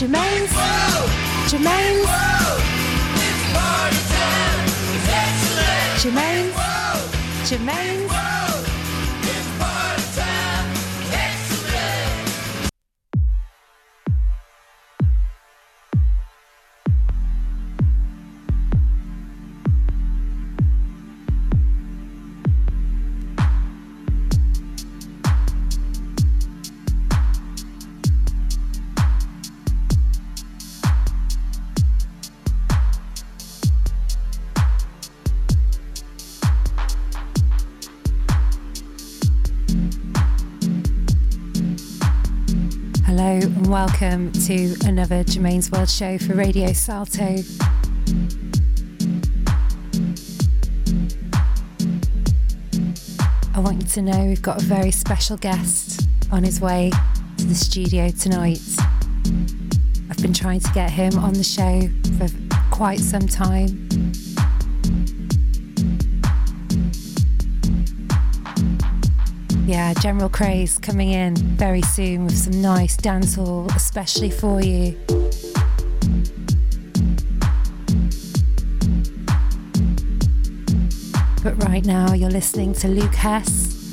Germaine's. Germaine's. Germaine's. Germaine's. Hello and welcome to another Germaine's World show for Radio Salto. I want you to know we've got a very special guest on his way to the studio tonight. I've been trying to get him on the show for quite some time. Yeah, General Craze coming in very soon with some nice dancehall, especially for you. But right now, you're listening to Luke Hess.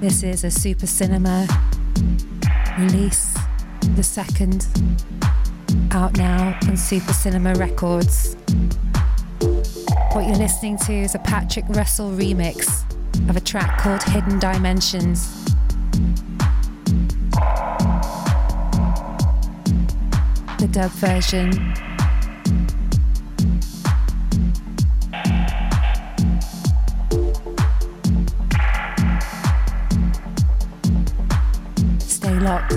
This is a Super Cinema release, the second, out now on Super Cinema Records. What you're listening to is a Patrick Russell remix of a track called Hidden Dimensions. The dub version. Stay locked.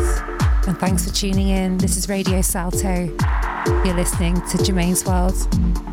And thanks for tuning in. This is Radio Salto. You're listening to Germaine's World.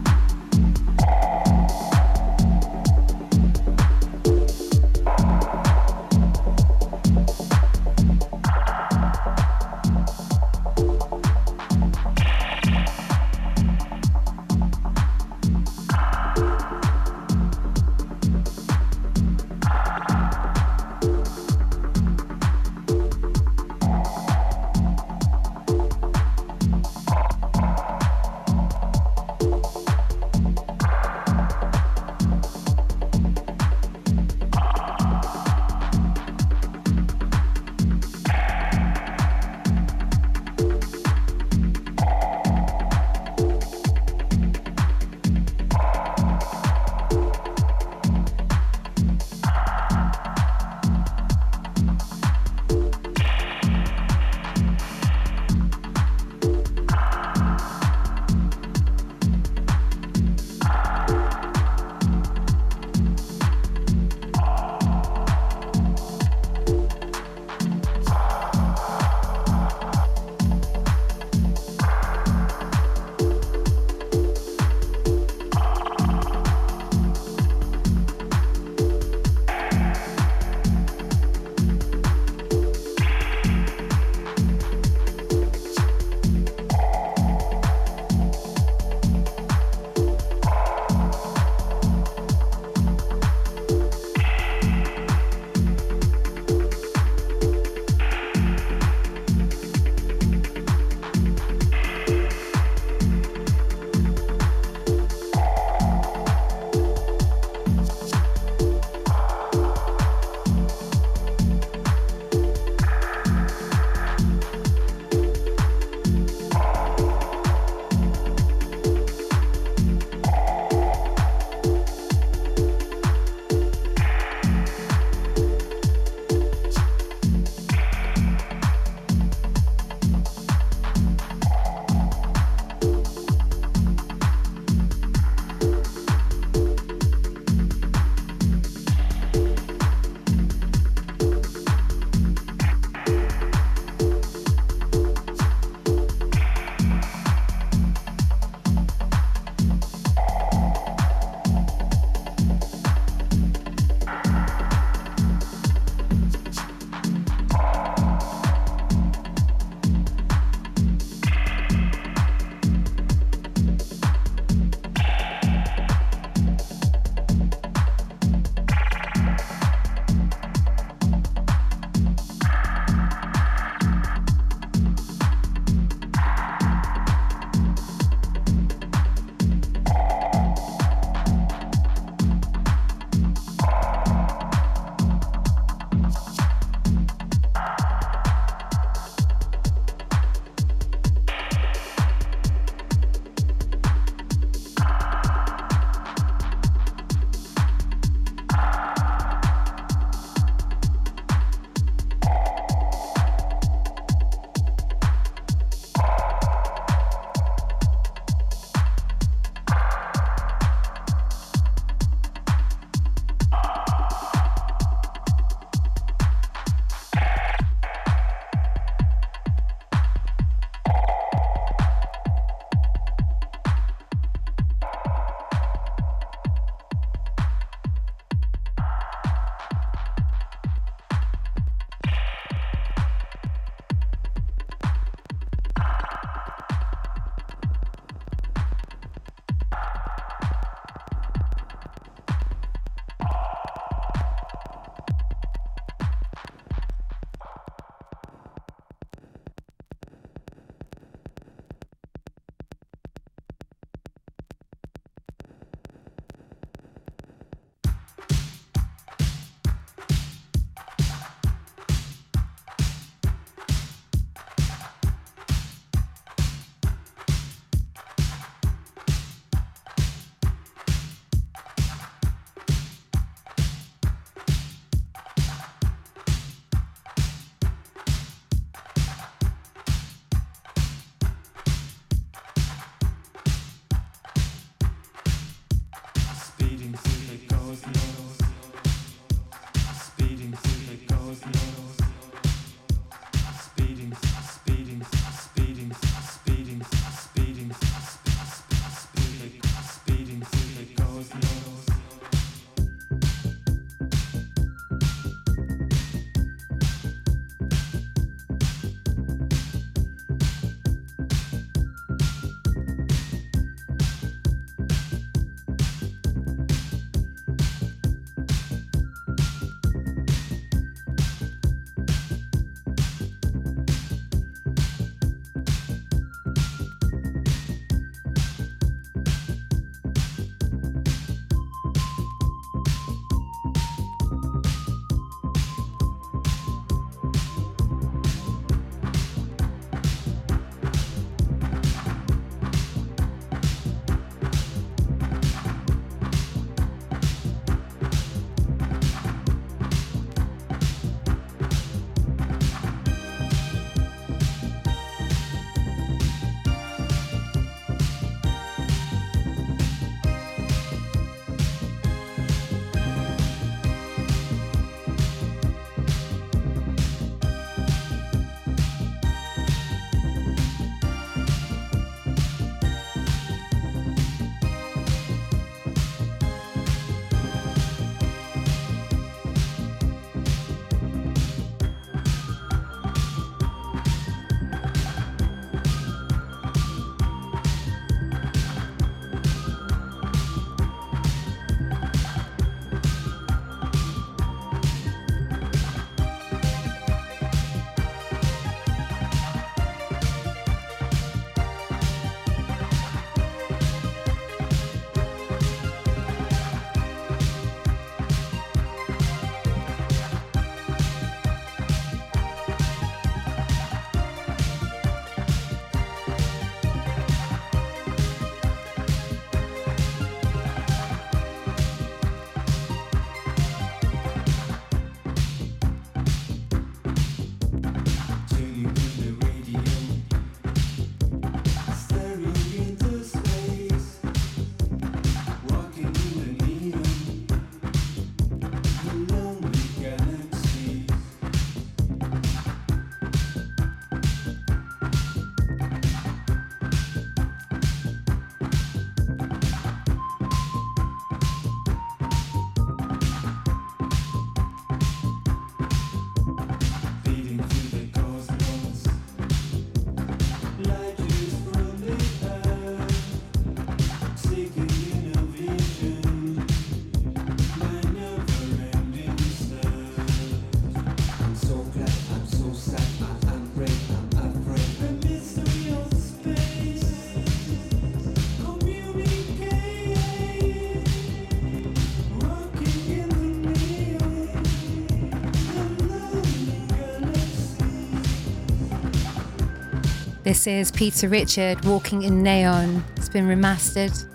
Is Peter Richard walking in neon. It's been remastered.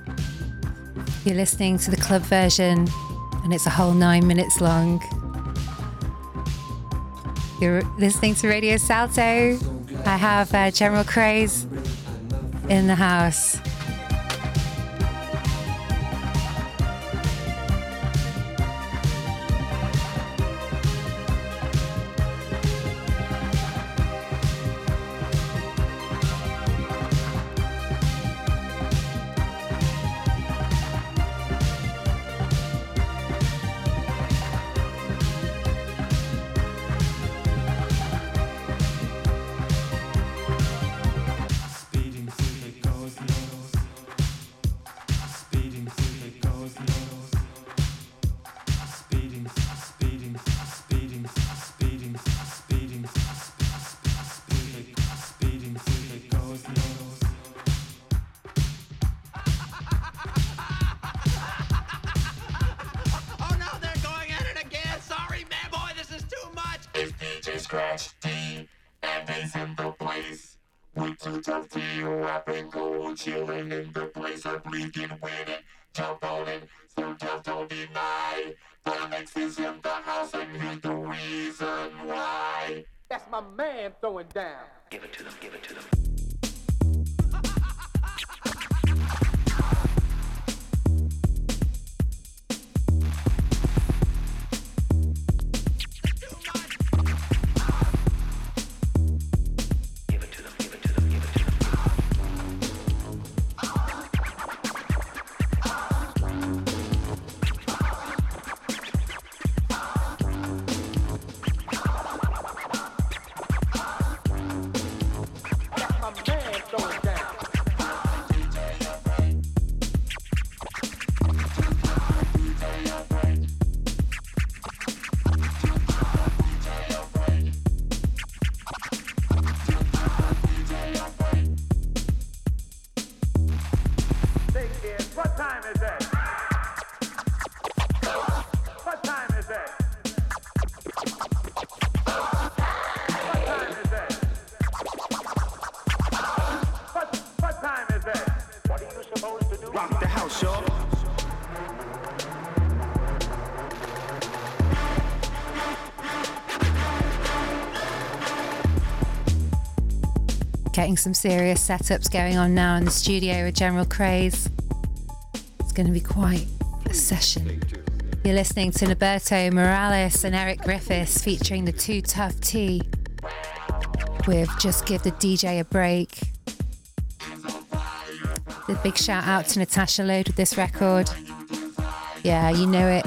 You're listening to the club version, and it's a whole nine minutes long. You're listening to Radio Salto. I have uh, General Craze in the house. dropping gold, chilling in the place of bleeding, winning, jump on it, so just don't deny. The next is in the house, and here's the reason why. That's my man throwing down. Give it to them, give it to them. Getting some serious setups going on now in the studio with General Craze. It's going to be quite a session. You're listening to Roberto Morales and Eric Griffiths featuring the Too Tough Tee with Just Give the DJ a Break. The big shout out to Natasha Lode with this record. Yeah, you know it.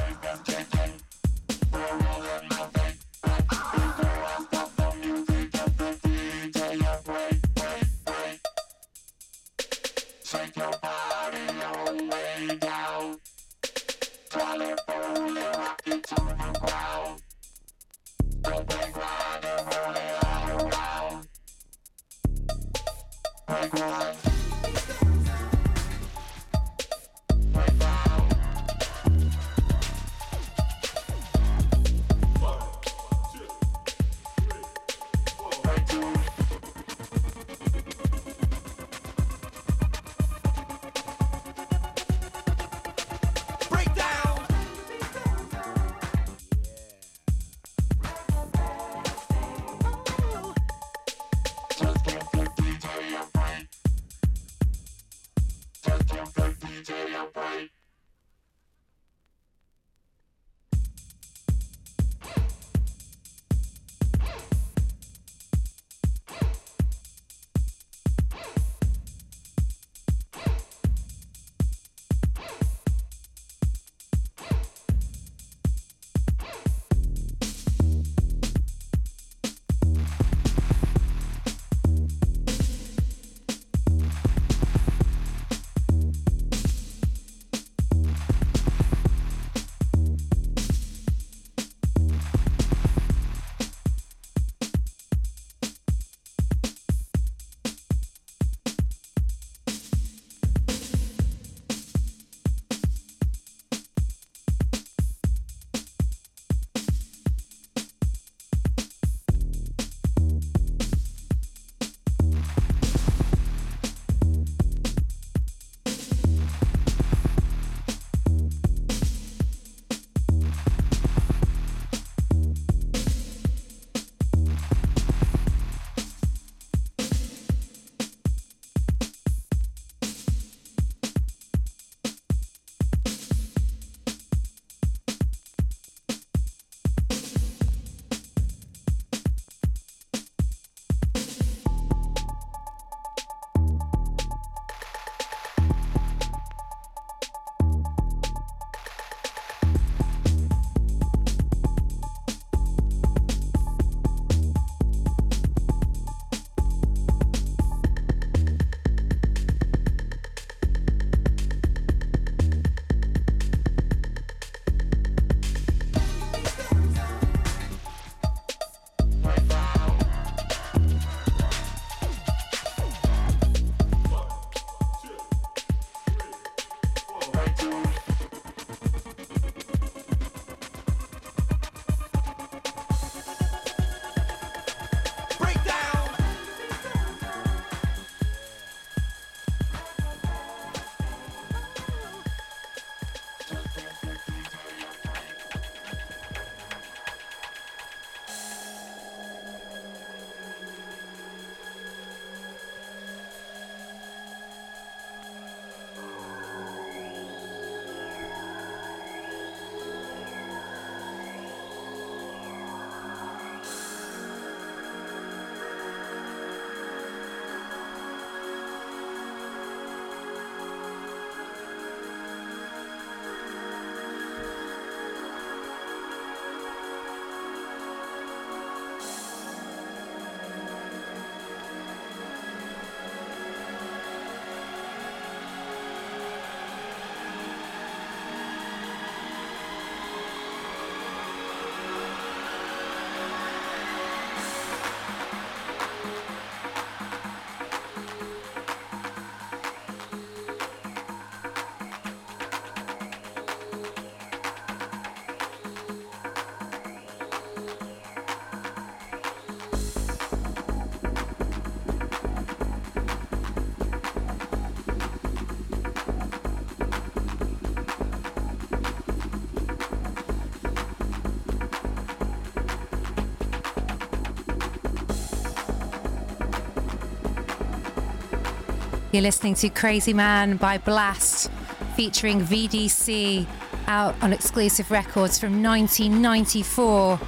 You're listening to Crazy Man by Blast, featuring VDC, out on exclusive records from 1994.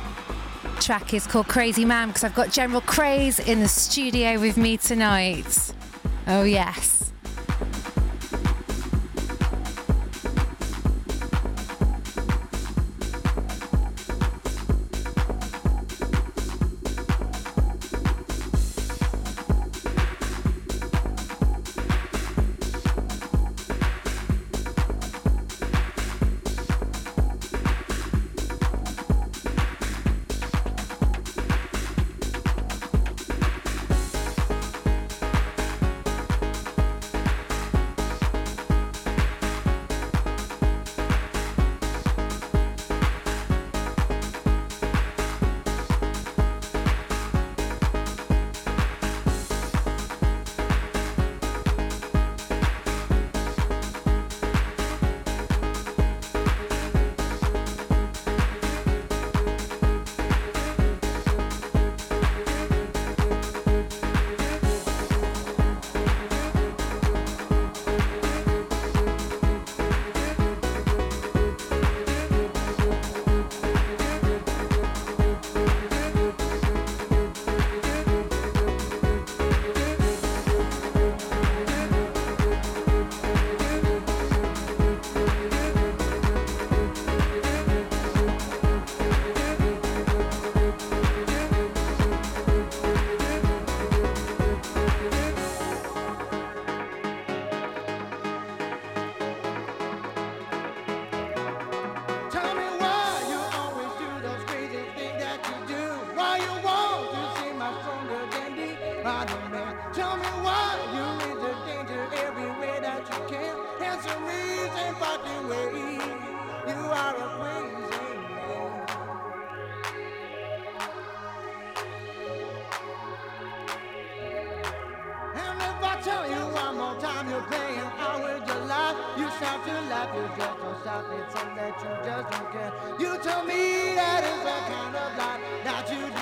Track is called Crazy Man because I've got General Craze in the studio with me tonight. Oh, yes. stop, you just don't stop. It's something that you just don't care. You told me that is a kind of lie that you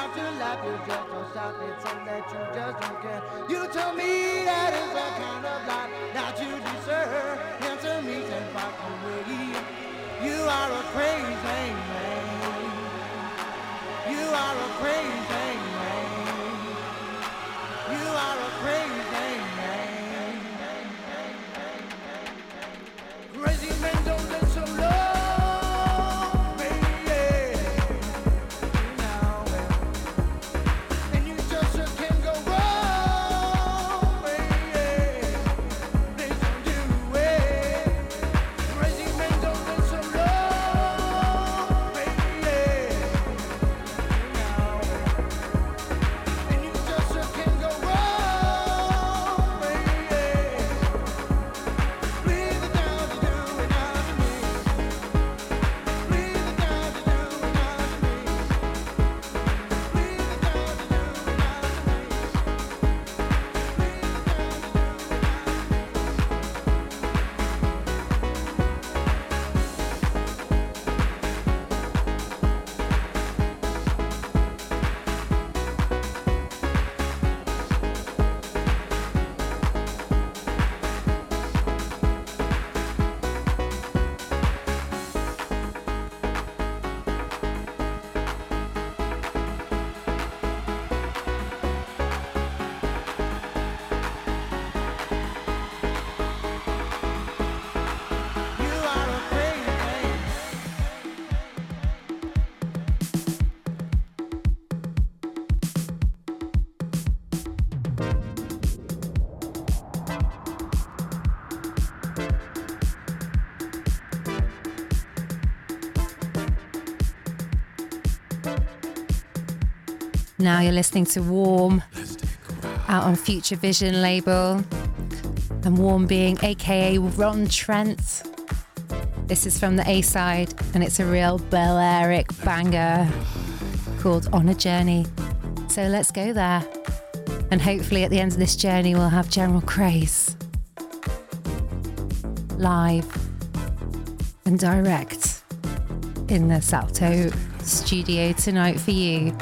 out to life. You just don't stop. It's something that you just don't care. You tell me that is the kind of life that you. Now you're listening to Warm out on Future Vision label. And Warm being aka Ron Trent. This is from the A side and it's a real Balearic banger called On a Journey. So let's go there. And hopefully at the end of this journey we'll have General Craze live and direct in the Salto studio tonight for you.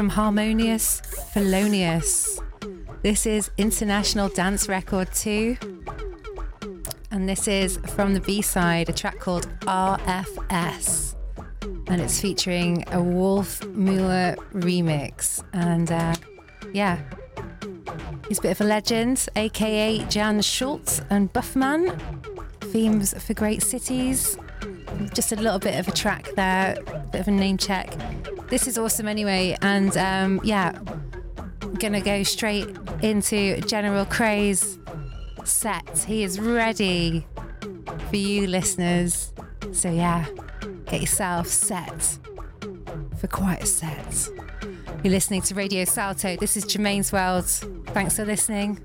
From Harmonious Thelonious. This is International Dance Record 2. And this is from the B side, a track called RFS. And it's featuring a Wolf Mueller remix. And uh, yeah, he's a bit of a legend, aka Jan Schulte and Bufiman. Themes for Great Cities. Just a little bit of a track there, bit of a name check. This is awesome anyway, and um, yeah, gonna go straight into General Craze set. He is ready for you listeners. So yeah, get yourself set for quite a set. You're listening to Radio Salto. This is Germaine's World. Thanks for listening.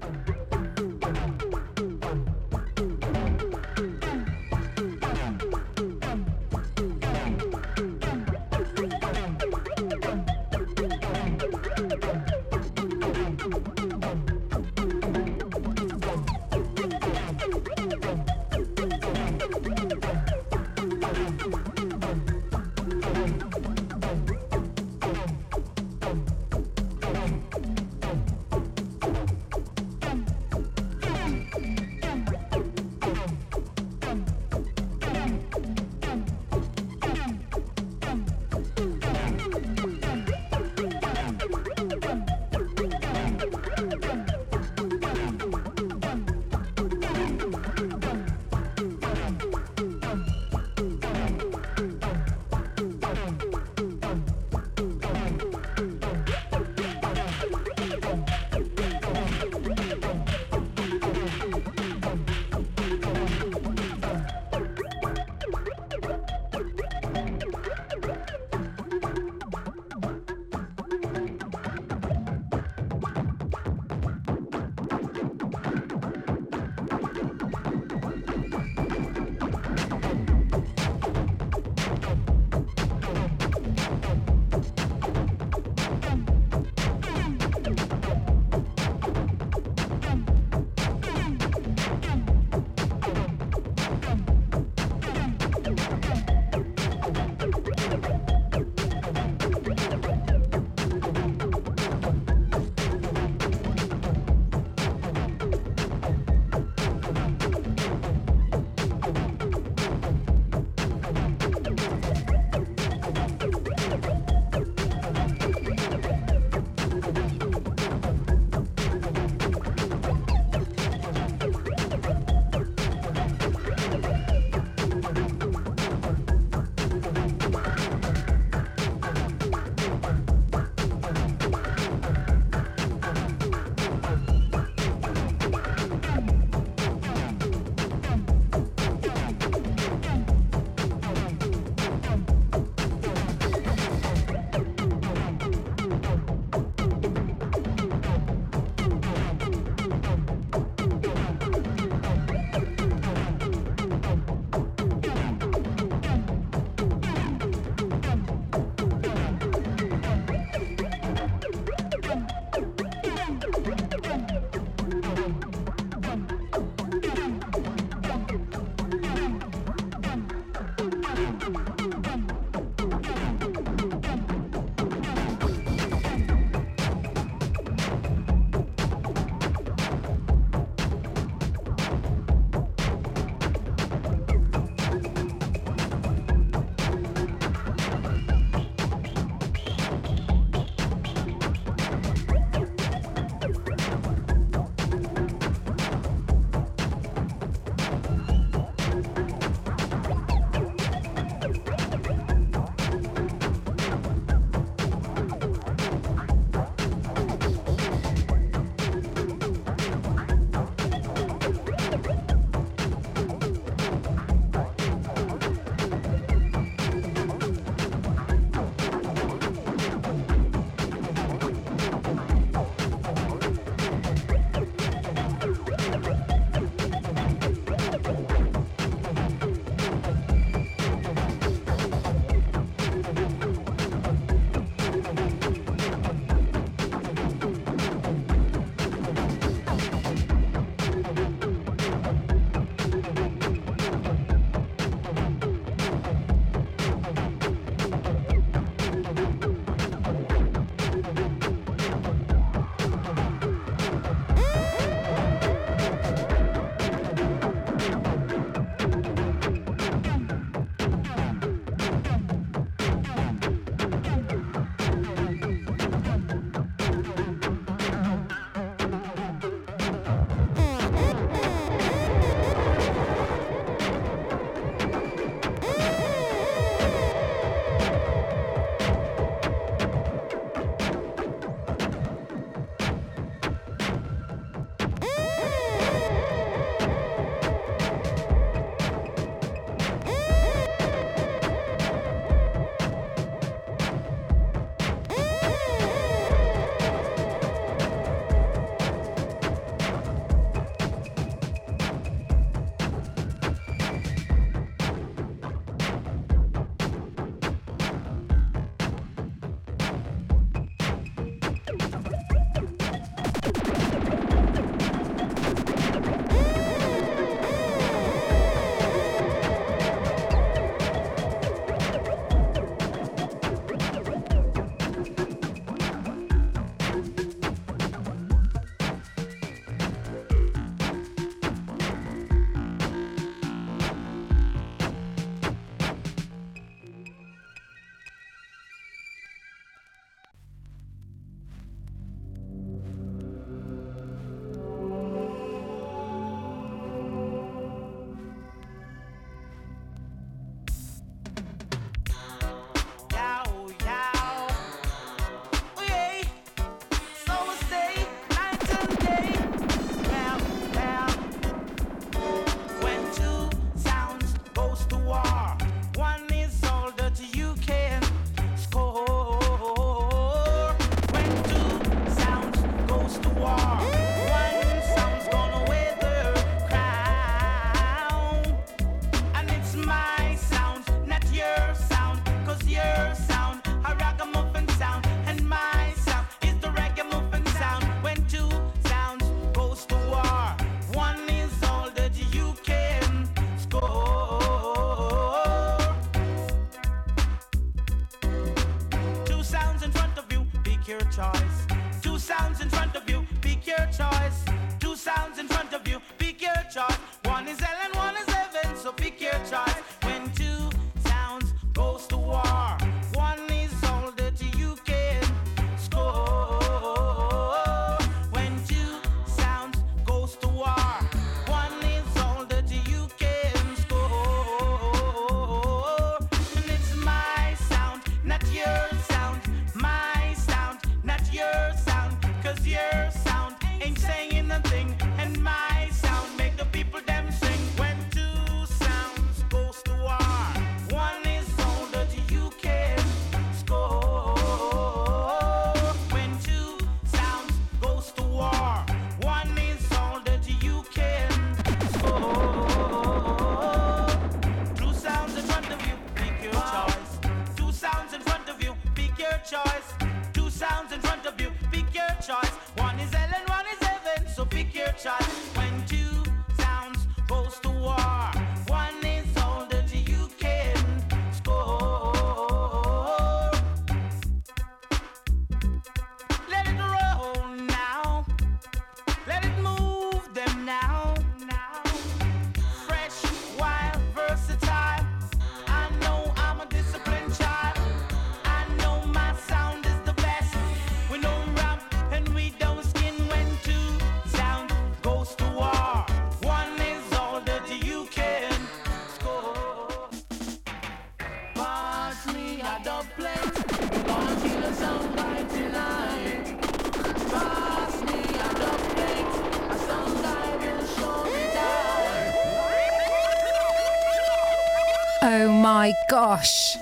gosh.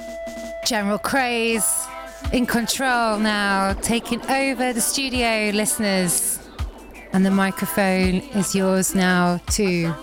General Craze in control now, taking over the studio, listeners. And the microphone is yours now, too.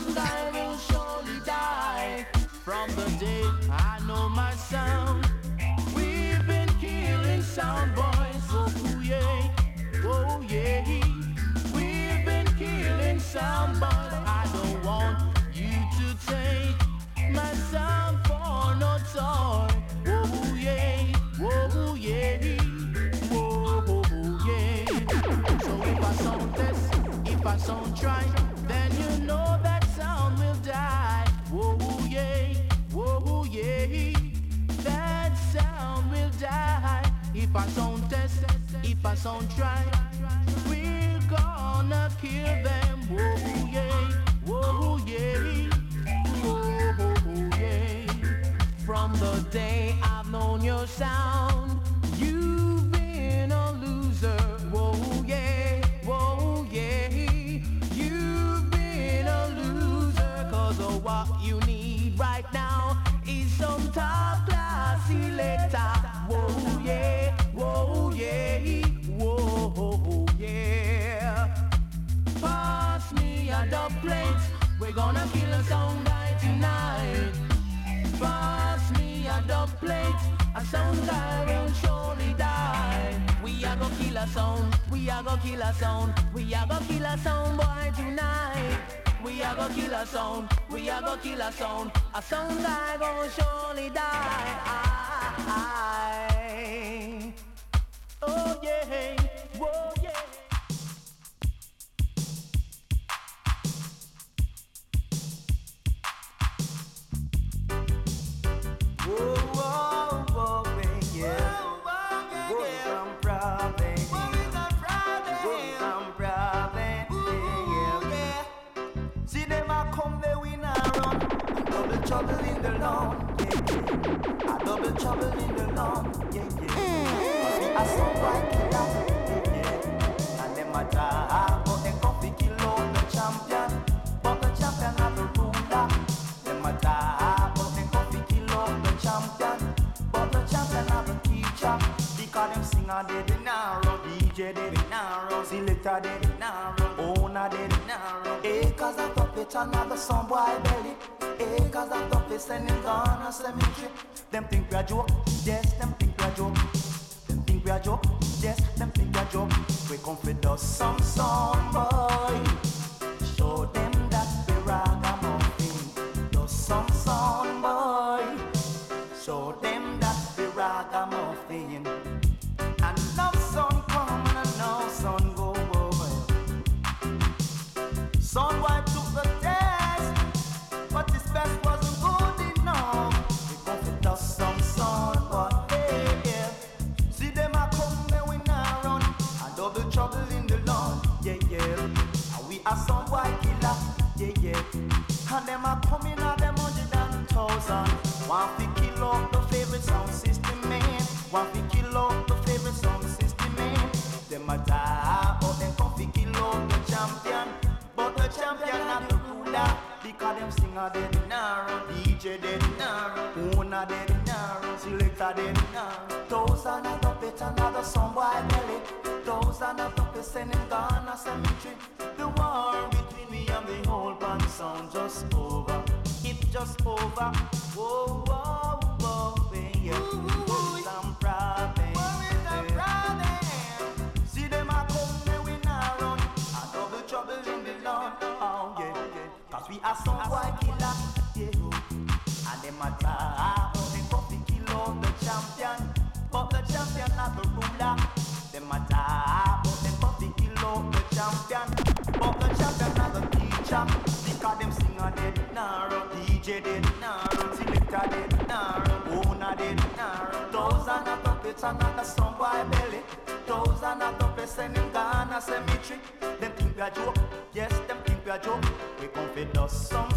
trouble in the law, yeah. A double trouble in the law, yeah, yeah. Cause we are so bright killer, yeah. And them a job, but they come to kill all the champion. But the champion have a ruler. Them a job, but they come to kill all the champion. But the champion have a teacher. Because them singer they the narrow, DJ they the narrow, selector they the narrow, owner they the narrow. Acres of puppet and another sun boy belly. Acres of toughest and in Ghana cemetery. Them think we are joke, yes, them think we are joke. Them think we are joke, yes, them think we are joke. We come for dust, some song, boy. them a come in a them hundred and thousand. Want to kill off the favorite sound system, man. Want to kill off the favorite sound system, man. Them a die, but them come to kill off the champion. But the champion not the ruler. Because them singer dead, nah. DJ dead, nah run. Owner dead, now, selector dead now. Thousand of the pit another some boy belly. Thousand of the pit sending Ghana cemetery. The war between me and the whole band sound just over. It just over. Whoa, whoa, whoa, yeah. Worries and problems. Worries and problems. See them a come, then we not run. A double trouble in the Lord. Oh, yeah, yeah. Cause we are some boy killer. Champion. But the champion not the teacher. Because them singer dead narrow. DJ dead narrow. Selector dead narrow. Owner dead narrow. Thousand of puppets and not a some boy belly. Thousand of puppets sending Ghana cemetery. Them think we a joke. Yes, them think we a joke. We us some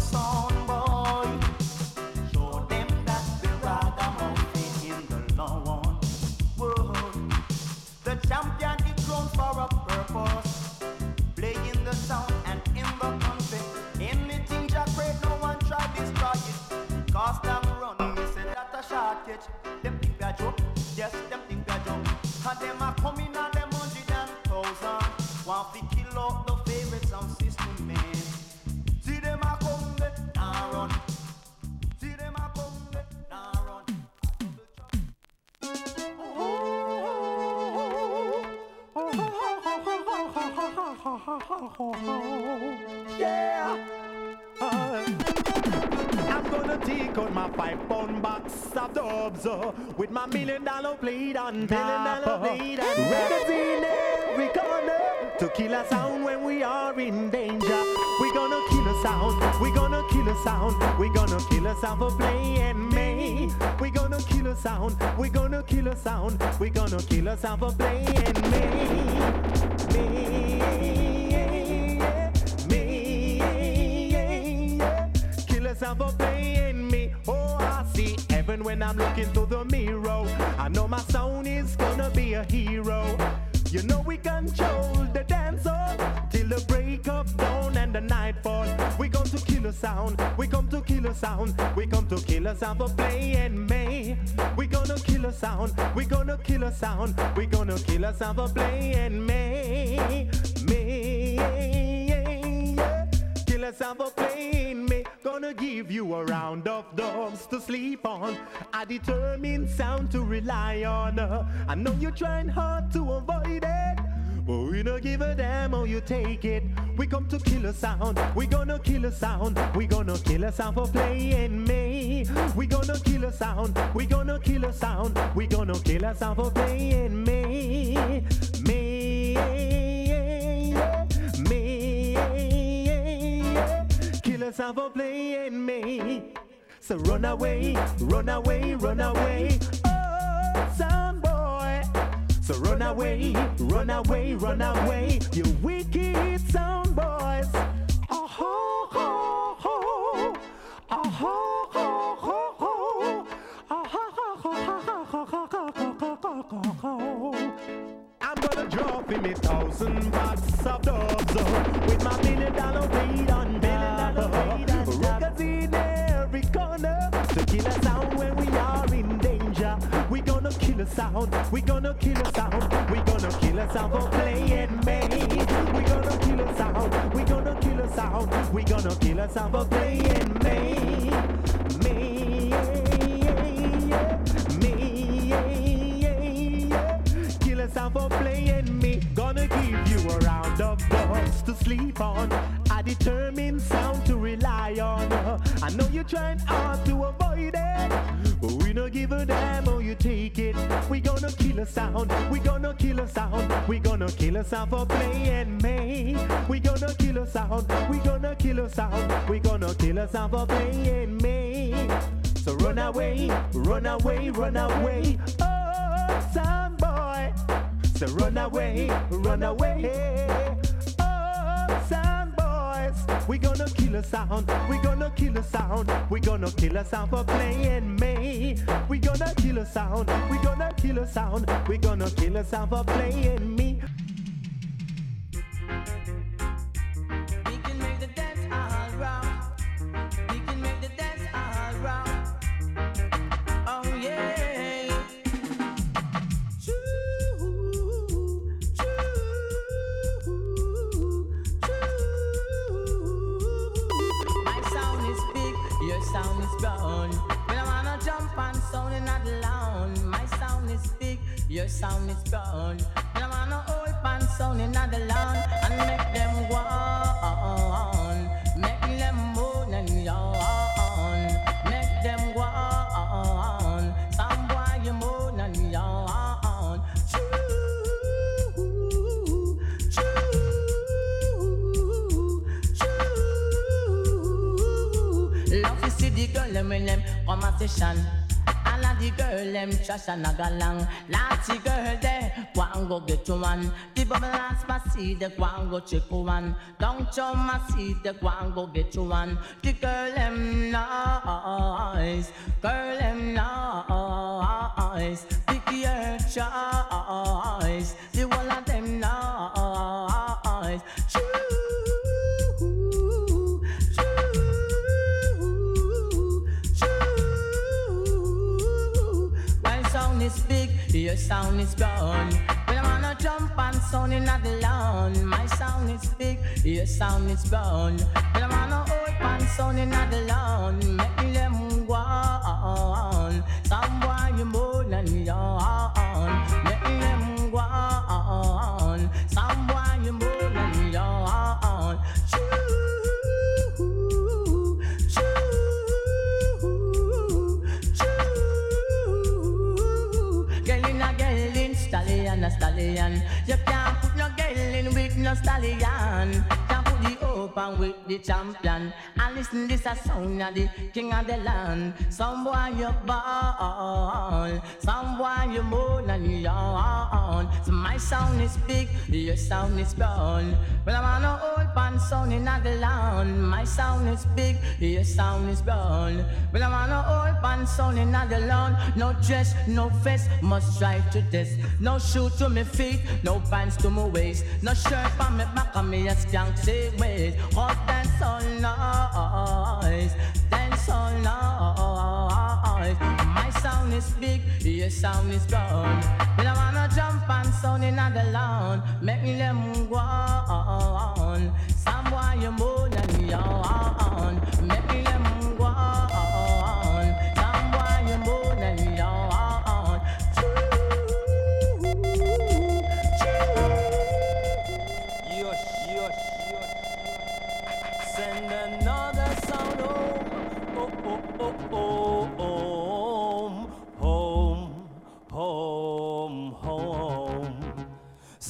that shortage. Them think we a joke, yes, them think we a joke. And them a coming and them hundred and thousand. Want to kill out the favorite sound system, man. See them a come, they nah run. See them a come, they nah run. Yeah. Gonna take out my five pound box of dubs uh, with my million dollar blade on top. uh, Records in every corner to kill a sound when we are in danger. We gonna kill a sound. We gonna kill a sound. We gonna kill a sound for playing me. We gonna kill a sound. We gonna kill a sound. We gonna kill a sound for playing me. Me. Me. When I'm looking through the mirror. I know my sound is gonna be a hero. You know we control the dance hall till the break of dawn and the nightfall. We come to kill a sound. We come to kill a sound. We come to kill a sound for playing me. We gonna kill a sound. We gonna kill a sound. We gonna kill a sound for playing me. Me. Kill a sound for playing me. Gonna give you a round of dogs to sleep on. A determined sound to rely on. I know you're trying hard to avoid it. But we don't give a damn how you take it. We come to kill a sound. We gonna kill a sound. We gonna kill a sound for playing me. We gonna kill a sound. We gonna kill a sound. We gonna kill a sound for playing me. Me. A for playing me. So run away, run away, run away. Oh, sound boy. So run away, run away, run away, you wicked sound boys. Oh ho ho ho, oh ho ho ho ho, oh ho ho ho ho ho ho ho ho ho I'm drop in me thousand box of dubs uh, with my million dollar weight on top. Records in every corner to kill a sound when we are in danger. We gonna kill a sound. We gonna kill a sound. We gonna kill a sound for playing me. We gonna kill a sound. We gonna kill a sound. We gonna kill a sound for playing. Me. Sleep on. A determined sound to rely on. I know you're trying hard to avoid it. But we don't give a damn how you take it. We gonna kill a sound. We gonna kill a sound. We gonna kill a sound for playing me. We gonna kill a sound. We gonna kill a sound. We gonna kill a sound for playing me. So run away, run away, run away. Oh, sound boy. So run away, run away. Sound boys. We gonna kill a sound. We gonna kill a sound. We gonna kill a sound for playing me. We gonna kill a sound. We gonna kill a sound. We gonna kill a sound for playing me. We can make the uh-huh. Dead your sound is gone. And I wanna hold pan sound in the land and make them go on, make them moan and yawn, make them go on. Some boy you moan and yawn. Choo, choo, choo. Love to see the girl them when them session. All of the girl them trash and a galang. Lotty girl there, and go get you one. The bubble last my see the go and go check you one. Don't you my see the go and go get you one. The girl them nice, girl them nice. Pick your choice. The whole of them nice. Your sound is gone. When I wanna jump and sound in the lawn, my sound is big, your sound is gone. When I wanna hold and sound in the lawn, make them go on. Some boy you more than yawn, stallion. You can't stallion. Can't put the open with the champion. And listen, this a sound of the king of the land. Some boy you ball, some boy you moan and yawn. So my sound is big, your sound is gone. Well, I'm on a old pan sound in the land. My sound is big, your sound is gone. Well, I'm on a old pan sound in the land. No dress, no vest, must try to test. No shoe to my feet, no pants to my waist. No shirt on my back, and me a skank say wait. Hot dance all noise, dance all noise. My sound is big, your sound is gone. Well, I wanna jump and sound in the lawn, make them go on. Some boy you moan and yawn, make them go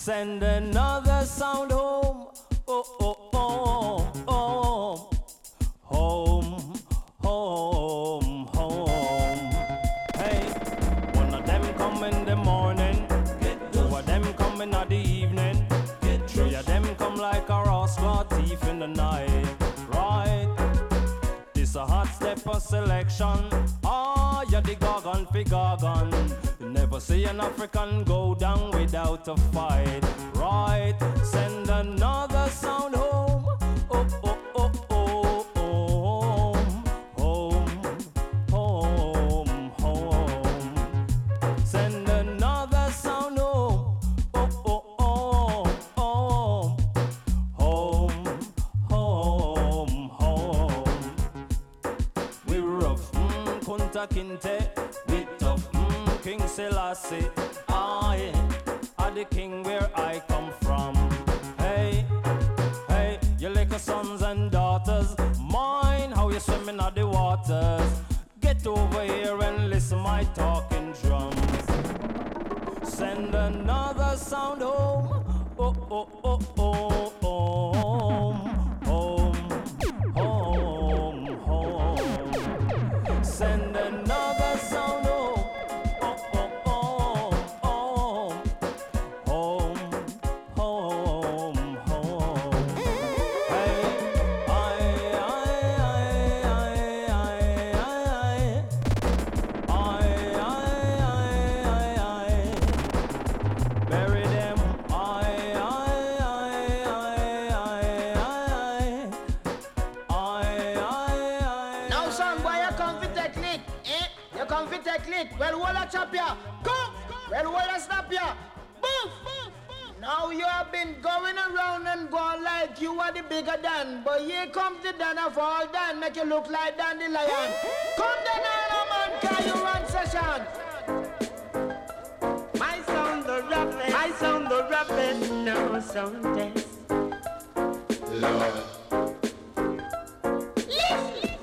Send another sound home. Oh, oh, oh, oh. Home, home, home. Hey, one of them come in the morning. Two of them come in the evening. Three of them come like a rascal thief in the night. Right? This a hot step for selection. Ah, you're the gargon for gargon. Never see an African go down without a fight. Right? Send another sound home. Oh, oh, oh, oh, oh. Home, home, home. Send another sound home. Oh, oh, oh, oh. Home, home, home. We rough, mm, Kunta Kinte. King Selassie. I, are the king where I come from. Hey, hey, you little sons and daughters. Mine, how you swimming out the waters. Get over here and listen my talking drums. Send another sound home. Oh, oh, oh, oh, oh. You are the bigger Dan, but here comes the Dan of all Dan, make you look like Dan the Lion. Come then, man, can you run session? My son. best no sound the raffish now, sound test. Lord.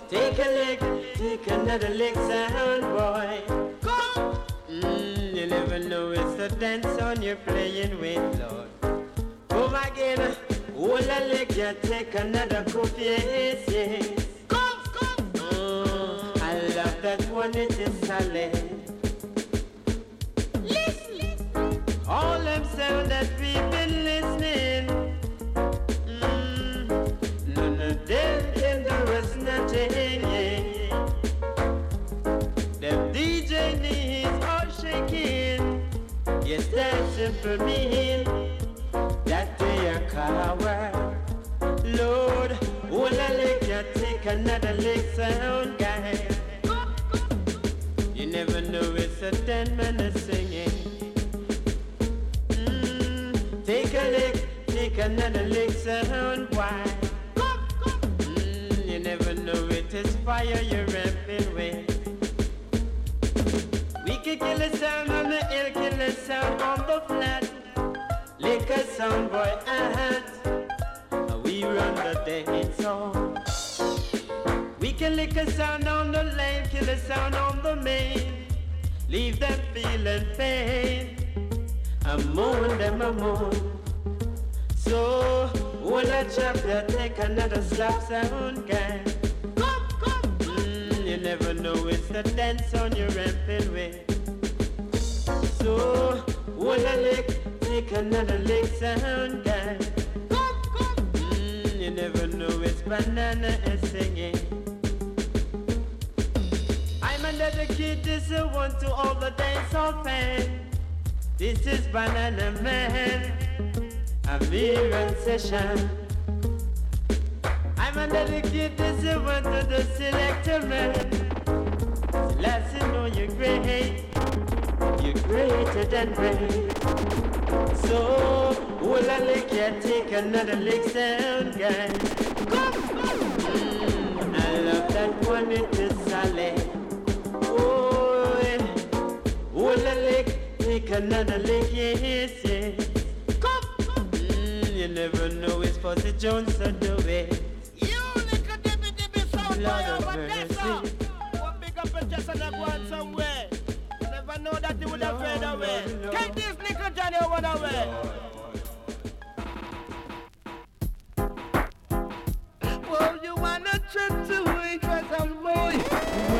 Take a lick, take another lick, sound boy. Come. Mm, you never know it's the dance on you're playing with, Lord. Come again, hold a lick, you take another cup, yes, yes. Come, come. Mm, I love that one, it is solid. All them sound that we've been listening. Mm, none of them can do us nothing. Yeah. Them DJ knees are shaking. Yes, that simple mean that coward. Lord, I lick you take another lick sound guy? You never know it's a ten minute singing. Take a lick, take another lick, sound wide. Mm, you never know it is fire you're ramping with. We can kill a sound on the hill, kill a sound on the flat. Lick a sound boy at. We run the dance on. We can lick a sound on the lane, kill a sound on the main. Leave them feeling pain. I moan them a moan. So when I chop you take another slap sound guy. Come, come, mm, you never know it's the dance on your ramping way. So when I lick, take another lick sound guy. Mm, you never know it's banana is singing. I'm a dedicated this is one to all the dancehall fans. This is Banana Man, a mirror session. I'm a dedicated this is one to the selector man. Last you know you're great, you're greater than great. So, will I lick you, take another lick sound guy. Come, come. Mm, I love that one, it is solid. Oh, yeah. will I lick Take another lick, yes, yes. Mm, you never know it's the Jones to do it. You little dibby dibby sound boy over there, sir. One big up and just and one somewhere. Never know that you would have fade away. Take this little Johnny over the way. Well, you wanna try to wait for some boy.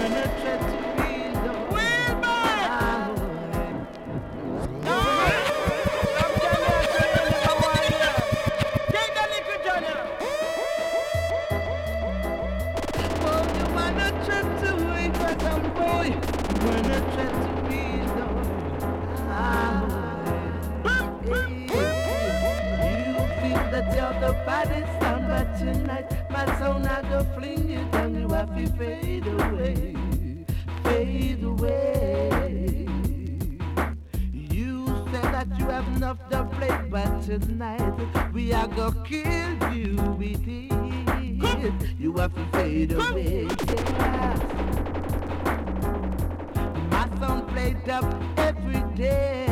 Body but tonight my sound I go fling you down. You have to fade away, fade away. You say that you have enough to play, but tonight we are gonna kill you with it. You have to fade away. My song played up every day.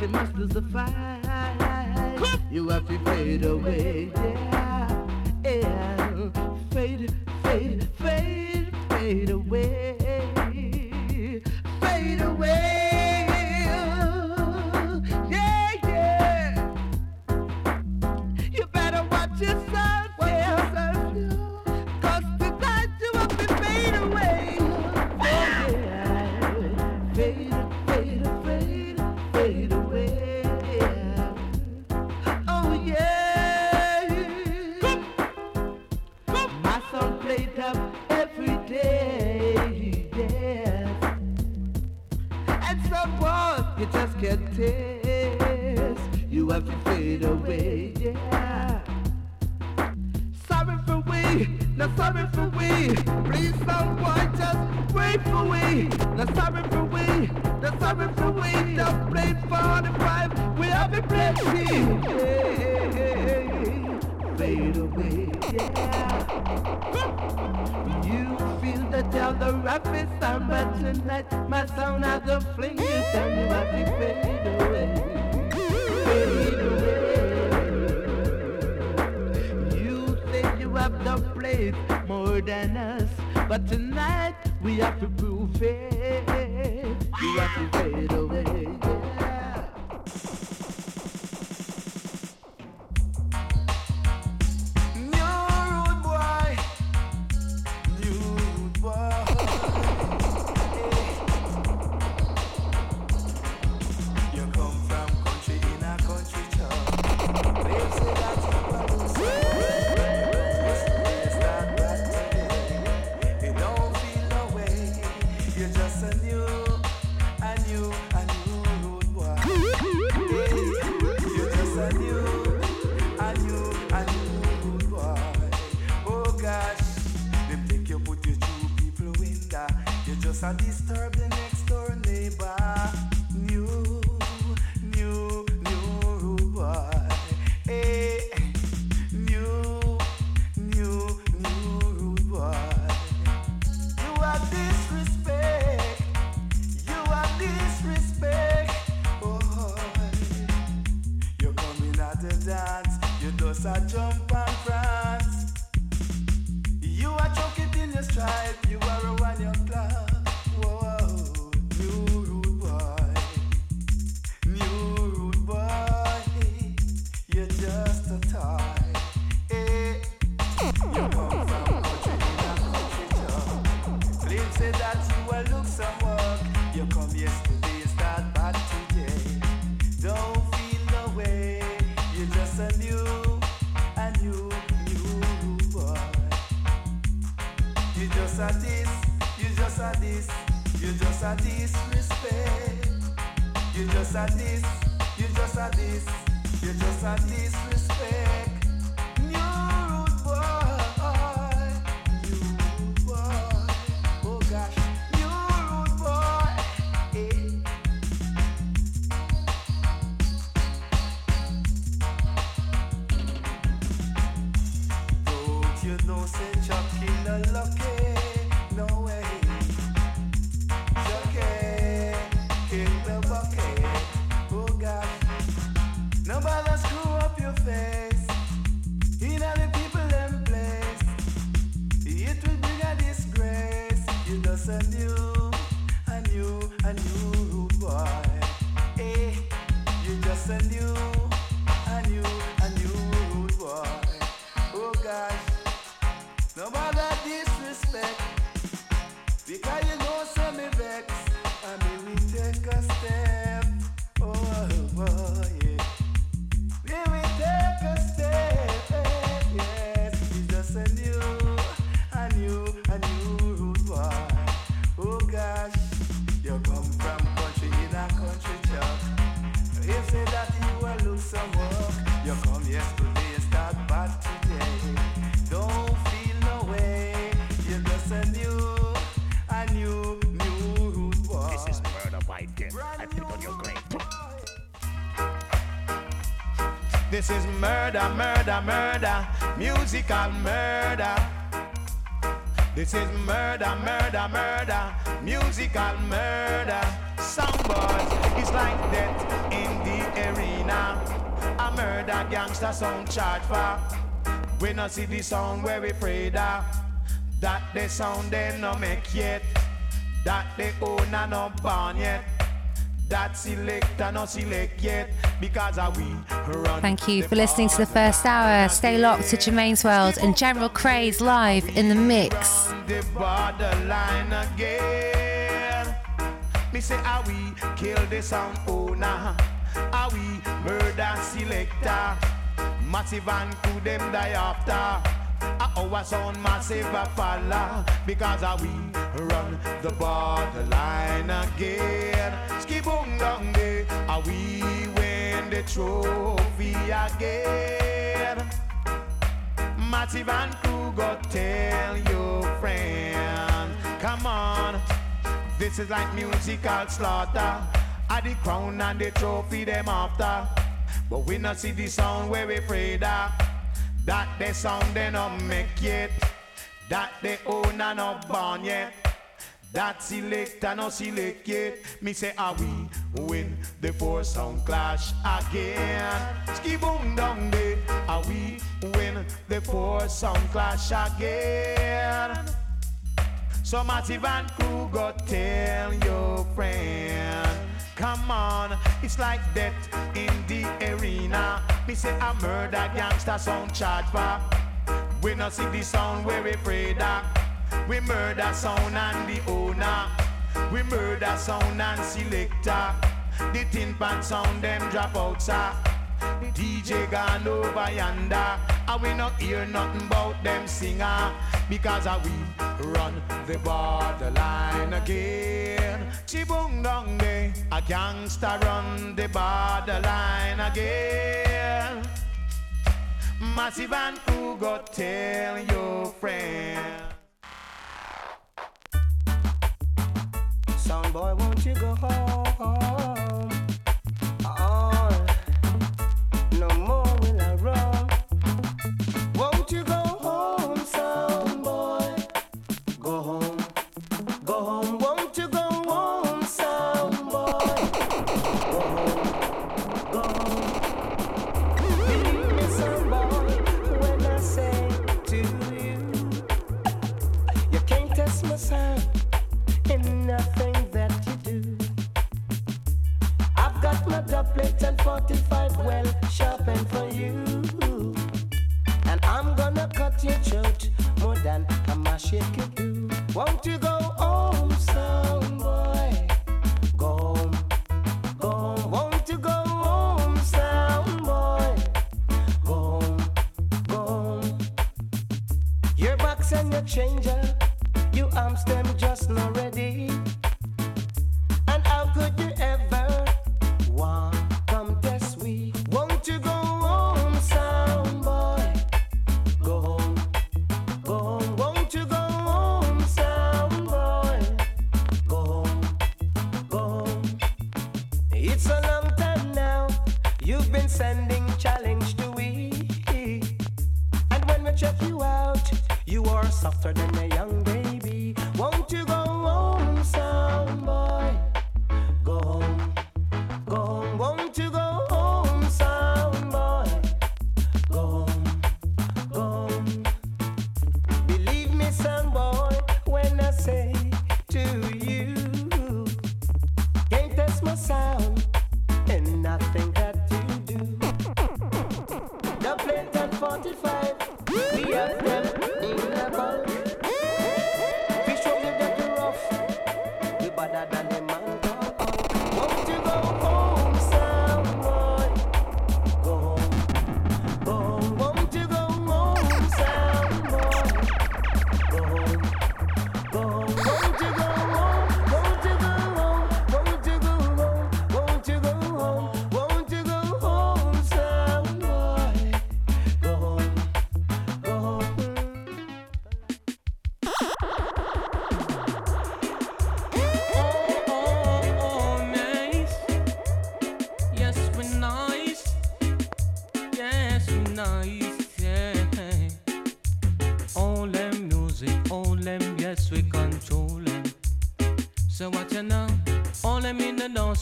You must lose the fight. You have to fade away, yeah. Not sorry for we. Please, someone just wait for we. Not sorry for we, not sorry for we. Just play 45. We have the blessing fade away. Yeah. You feel the tell the rapid sound, but tonight my sound has a fling. You me what to fade away. Fade away. Place more than us, but tonight we have to prove it. You have to fade away. You just a This is murder, murder, murder, musical murder. This is murder, murder, murder, musical murder. Soundboys, it's like death in the arena. A murder gangster sound charge for. We not see the sound where we pray that. That the sound they no make yet. That the owner no born yet. That selector no select yet because of we. Thank you for listening to the first hour. Stay locked to Germaine's World and General Craze live in the mix. Me say, are we kill the sound owner? Are we murder selector? Massive and them die after? Our sound massive a follow because we run the borderline again? Down there, are we win the trophy again. Matty Van Kruger, tell your friend, come on. This is like musical slaughter. I the crown and the trophy them after. But we not see the sound where we pray that. That the sound they not make yet. That they own and not born yet. That select and no select yet. Me say, are we win the four sound clash again? Ski boom down day. Are ah, we win the four sound clash again? So Matty Van Crew go tell your friend. Come on, it's like death in the arena. Me say a murder gangster sound charge for. We not see the sound where we pray that. We murder sound and the owner. We murder sound and selector. The tin pan sound them drop out, sir. DJ gone over yonder. And we not hear nothing about them singer. Because we run the borderline again. Chibung dong day. A gangster run the borderline again. Massive and who go tell your friend. boy, won't you go home? shake.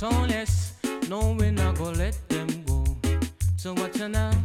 soulless. No, we're not gonna let them go. So what's now?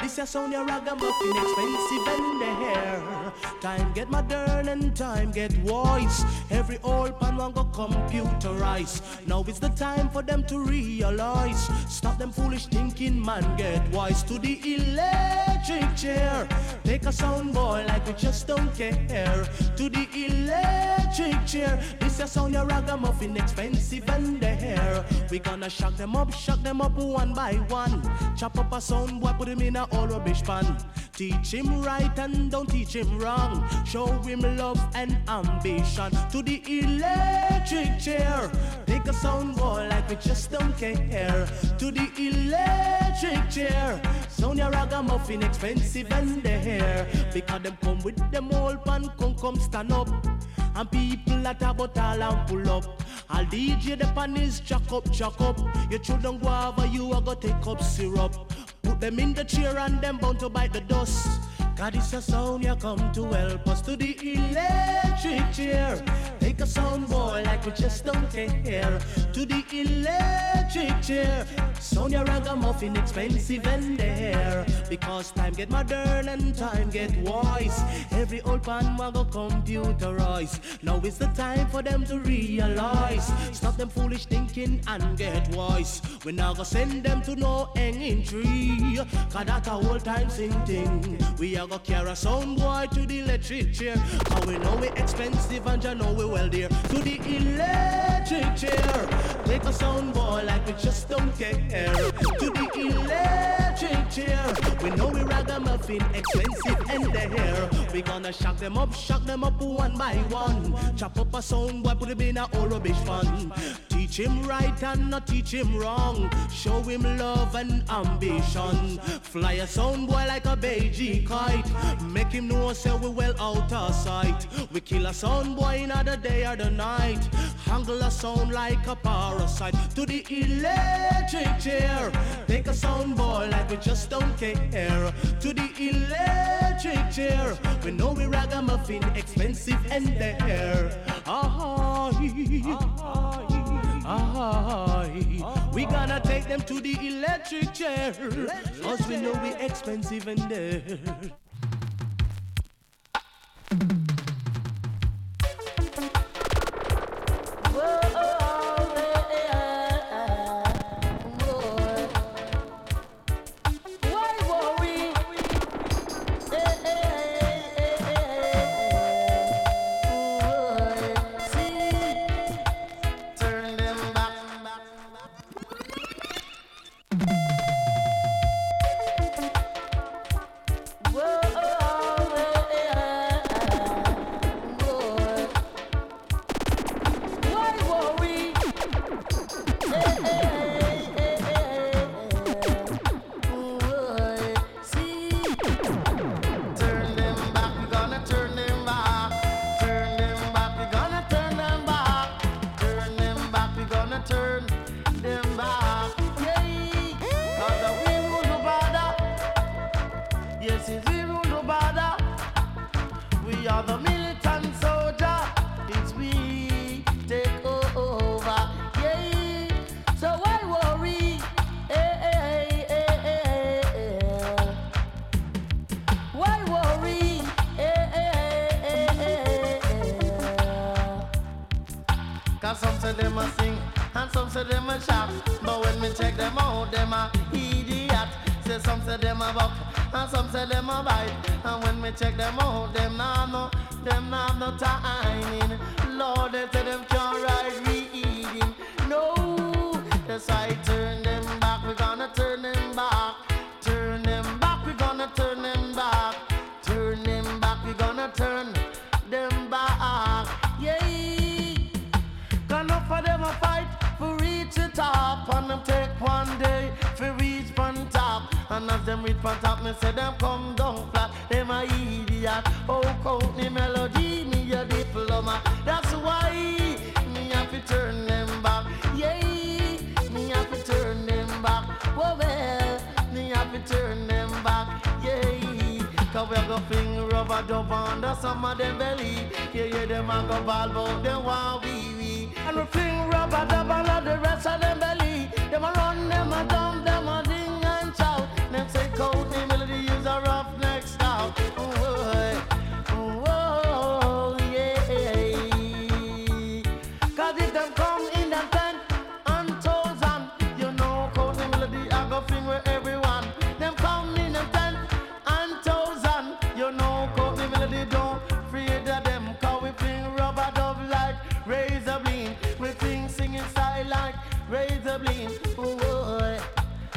This a sound your ragamuffin expensive and the hair. Time get modern and time get wise. Every old pan want go computerize. Now it's the time for them to realize. Stop them foolish thinking, man. Get wise to the electric chair. Take a sound boy like we just don't care. To the electric chair. This a sound your ragamuffin expensive and the hair. We gonna shock them up, shock them up one by one. Chop up a sound boy, put him in a old rubbish pan. Teach him right and don't teach him wrong. Show him love and ambition. To the electric chair. Take a sound boy like we just don't care. To the electric chair. Sound your ragamuffin expensive and the hair. Because them come with them old pan, come come stand up. And people that about all and pull up. I'll DJ the pan is jack up, jack up. You children go over, you are go take up syrup. Put them in the chair and them bound to bite the dust. God is a sound you come to help us to the electric chair. Take a sound boy like we just don't care. To the electric chair. Your ragamuffin expensive and there. Because time get modern and time get wise. Every old pan go computerize. Now is the time for them to realize. Stop them foolish thinking and get wise. We now go send them to no hanging tree. Cause that a whole time sing thing. We are go carry a sound boy to the electric chair. Cause we know we expensive and you know we well dear. To the electric chair. Take a sound boy like we just don't care. To the electric chair. We know we ragamuffin expensive and the hair. We gonna shock them up, shock them up one by one. Chop up a sound boy, put him in a old rubbish fun. Teach him right and not teach him wrong. Show him love and ambition. Fly a sound boy like a Beijing kite. Make him know say we well out of sight. We kill a sound boy in the day or the night. Handle a sound like a parasite. To the electric chair. Take a sound boy like we just don't care. To the electric chair. We know we ragamuffin expensive and there. Ah, ah, we gonna take them to the electric chair. Cause we know we expensive and there.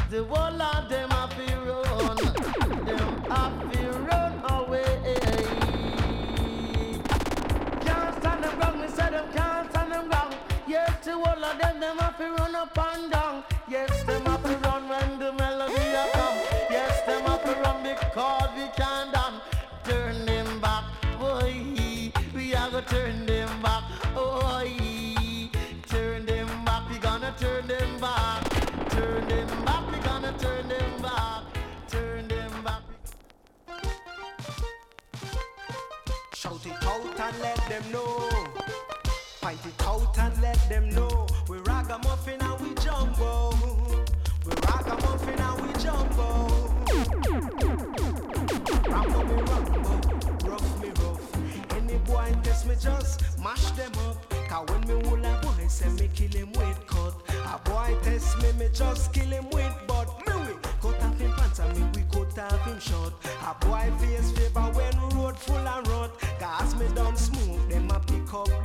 The whole of them them know. Point it out and let them know. We ragamuffin and we jumbo. We ragamuffin and we jumbo. Rambo me rambo, rough me rough. Any boy test me just mash them up. Cause when me hold a boy say me kill him with cut. A boy test me, me just kill him with butt. Me we cut off him pants and me we cut off him short. A boy face favor when road full and rot. Cause me done smoke, them a pick up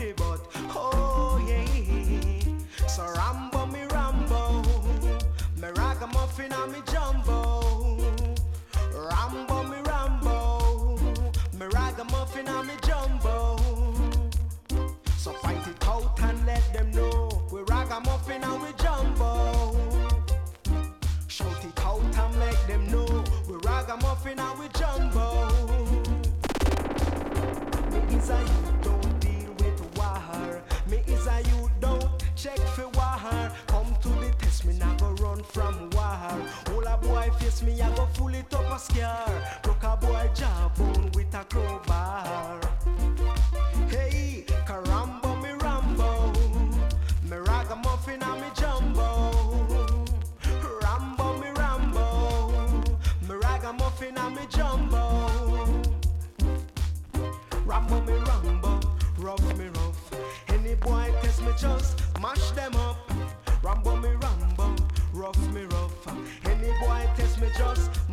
full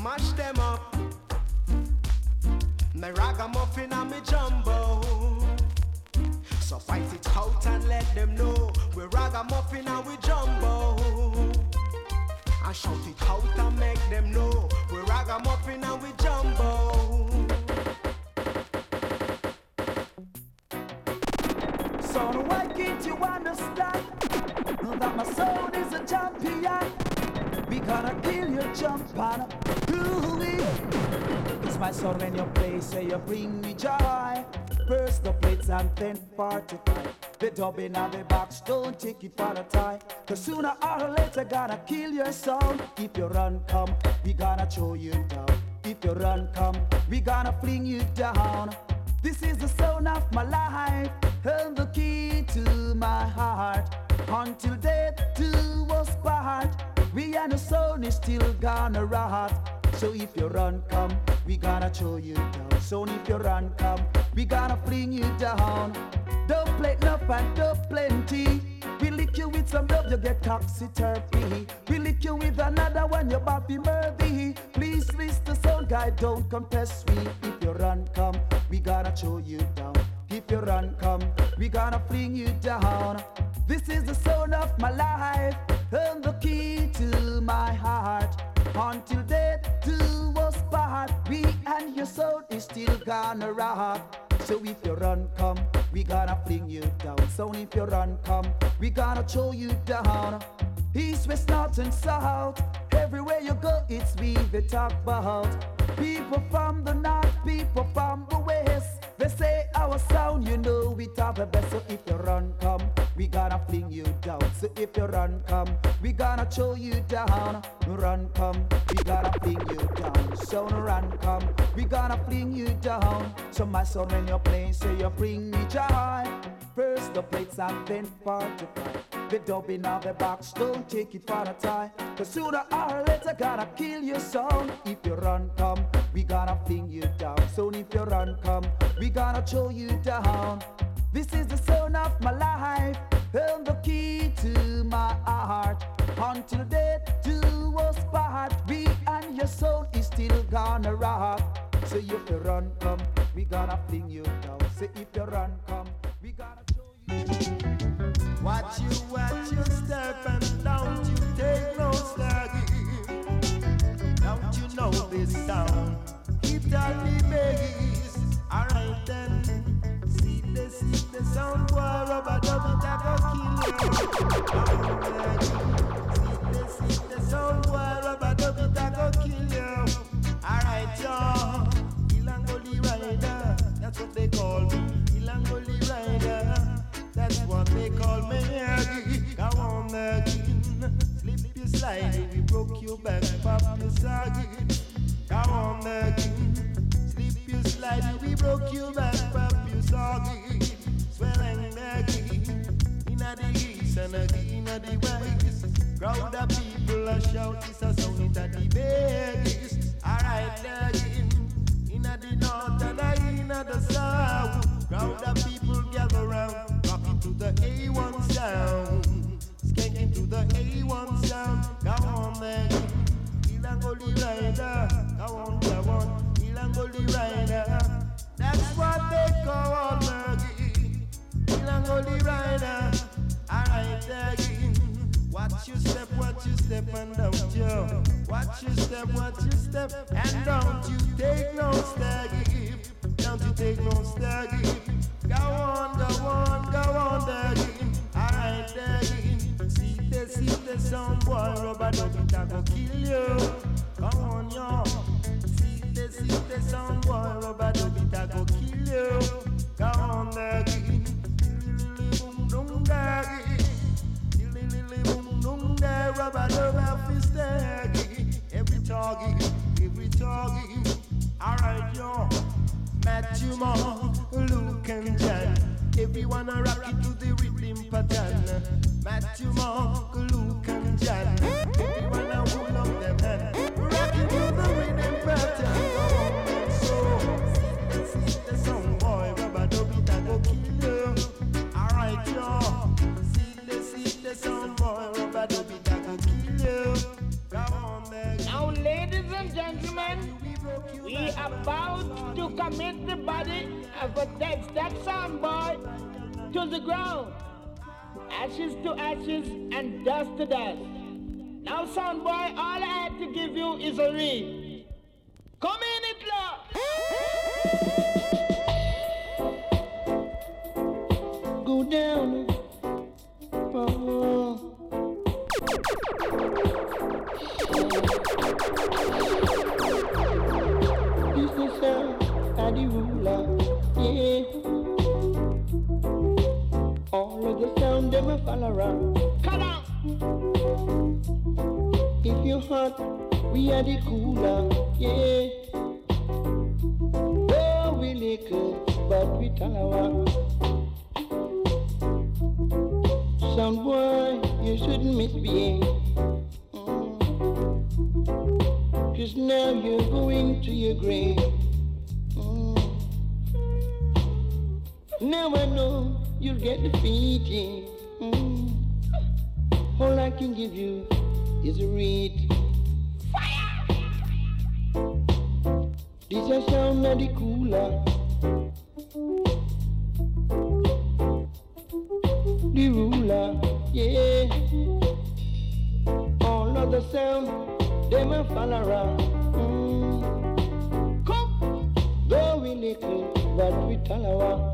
mash them up. Me ragamuffin and me jumbo. So fight it out and let them know we ragamuffin and we jumbo. And shout it out and make them know we ragamuffin and we jumbo. Son, why can't you understand that my soul is a champion? We gonna kill your jump on ooh It's my son when you play, say you bring me joy. First the plates and then fortify. The dubbing and the box, don't take it for the tie. Cause sooner or later gonna kill your sound. If you run come, we gonna throw you down. If you run come, we gonna fling you down. This is the sound of my life and the key to my heart. Until death do us part, we and the sound is still gonna rot. So if you run, come, we gonna throw you down. So if you run, come, we gonna fling you down. Don't play enough and don't plenty. We lick you with some love, you get topsy-turvy. We lick you with another one, you Bobby Murphy. Please, Mr. Sound Guy, don't contest me. If you run, come, we gonna throw you down. If you run, come, we gonna fling you down. This is the sound of my life and the key. Until death do us part, we and your soul is still gonna rock. So if you run, come, we gonna fling you down. So if you run, come, we gonna throw you down. East, west, north, and south. Everywhere you go, it's we they talk about. People from the north, people from the west. They say our sound, you know we talk the best. So if you run, come, we gonna fling you down. So if you run, come, we gonna throw you down. Run, come, we gonna fling you down. So no run, come, we gonna fling you down. So my son, when you're playing, say you bring me joy. First the plates and then part. The dubbing of the box, don't take it for a tie. Cause sooner or later, gotta kill your son. If you run, come, we gonna fling you down. So if you run, come, we gonna throw you down. This is the sound of my life and the key to my heart. Until death do us part, we and your soul is still gonna rock. So if you run, come, we gonna fling you down. Say if you run, come, we gonna show you. Watch you, watch your step, and don't you take no slack. Don't you know this sound? Keep that the bass. The, sound, go kill you. The, the. Rubber kill you. Alright, y'all. Rider. That's what they call me. Rider. That's what they call me. Come on, again. Slip you slide. We broke your back, pop your sagging. Come. Slip you slide. We broke your back, pop your sagging. Swelling again. Inna the east and again inna the west. Crowd of people a shout. This a sound inna the biggest. Alright, again. Inna the north and a inna the south. Crowd of people gather round, rocking to the A1 sound, skanking to the A1 sound. Come on, man, Ilangoli rider. Come on, come on, Ilangoli rider. That's what they call Maggie. Ilangoli rider. Alright, again. Watch your step, watch your step, and don't you. Watch your step, watch your step, and don't you take no staggy. Don't you take no staggy. Go on, go on, go on, Daggy. Alright, Daggy. See the, see the sound boy, rubber it a go kill you. Come on, yo. See the, see the sound boy, rubber it a go kill you. Go on, Daggy. Rock it to the rhythm pattern. We about to commit the body of a dead that sound boy to the ground. Ashes to ashes and dust to dust. Now, sound boy, all I have to give you is a read. Come in it, love. Go down. The sound them a fall around. Come on. If you're hot, we are the cooler, yeah. Oh, we liquor, but we talawa. Sound boy, you shouldn't misbehave. Cause now you're going to your grave. Mm. Now I know you'll get defeated. Mm. All I can give you is a read. Fire! This a sound of the cooler. The ruler, yeah. All of the sound, them a fall around. Mm. Come, though we little, but we talawa.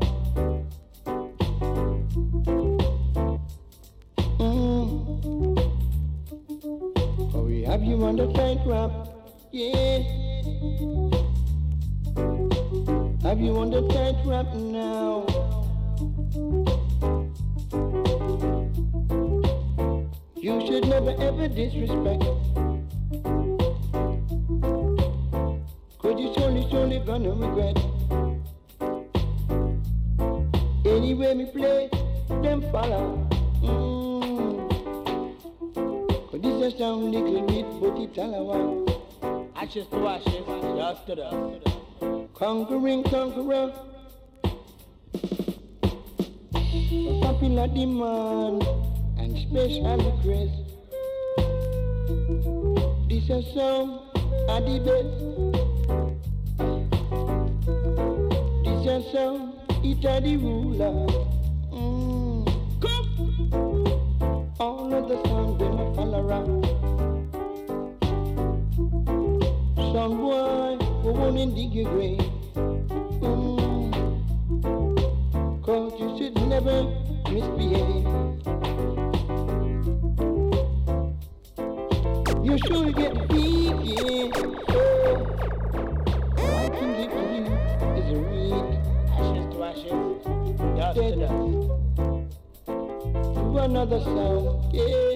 Oh, we have you on the tight wrap, yeah. Have you on the tight wrap now? You should never ever disrespect. Cause you surely, surely gonna regret. Anyway me play, them follow. Mm. This a sound little bit, but it's all I want. Ashes to ashes, dust to dust. Conquering conqueror. Popular demand and special request. This a song at the best. This song, it a the ruler. Of the a fall around. Some boy who won't dig your grave. Mm. Cause you should never misbehave. You should get beat, yeah. Oh. I can give you is a reed. Ashes to ashes, dust to dust. To another sound, yeah.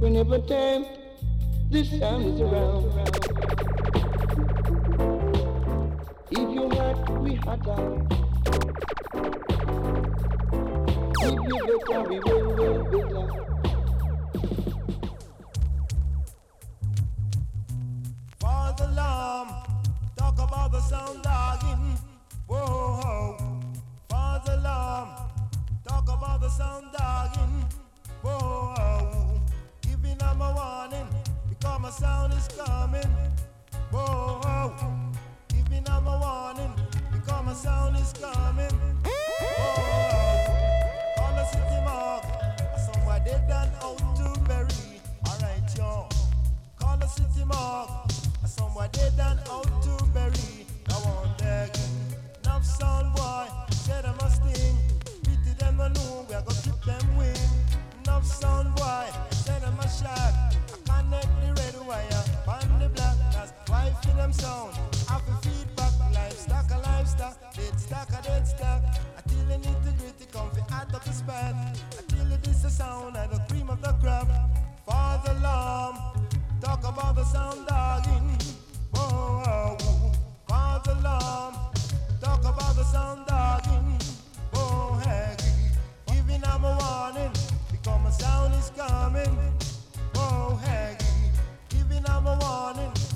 Whenever time this sound is around. If you're hot, we hotter. If you better, we will, will. Father Lamb, talk about the sound dogging. Whoa, Father Lamb, talk about the sound dogging. Whoa, giving them a warning because my sound is coming. Whoa, giving them a warning because my sound is coming. Whoa, call the city mark, somewhere they done out to bury. Alright, yo. Call the city mark, somewhere they done out to bury. Them sound. I feel feedback, livestock a livestock, dead stock a dead stock. Until the nitty gritty come fi add up the span. Until it is the sound and the cream of the crop. Father Lamb, talk about the sound dogging. Whoa, whoa, whoa. Father Lamb, talk about the sound dogging. Oh, hey, giving them a warning because my sound is coming. Oh, hey, giving them a warning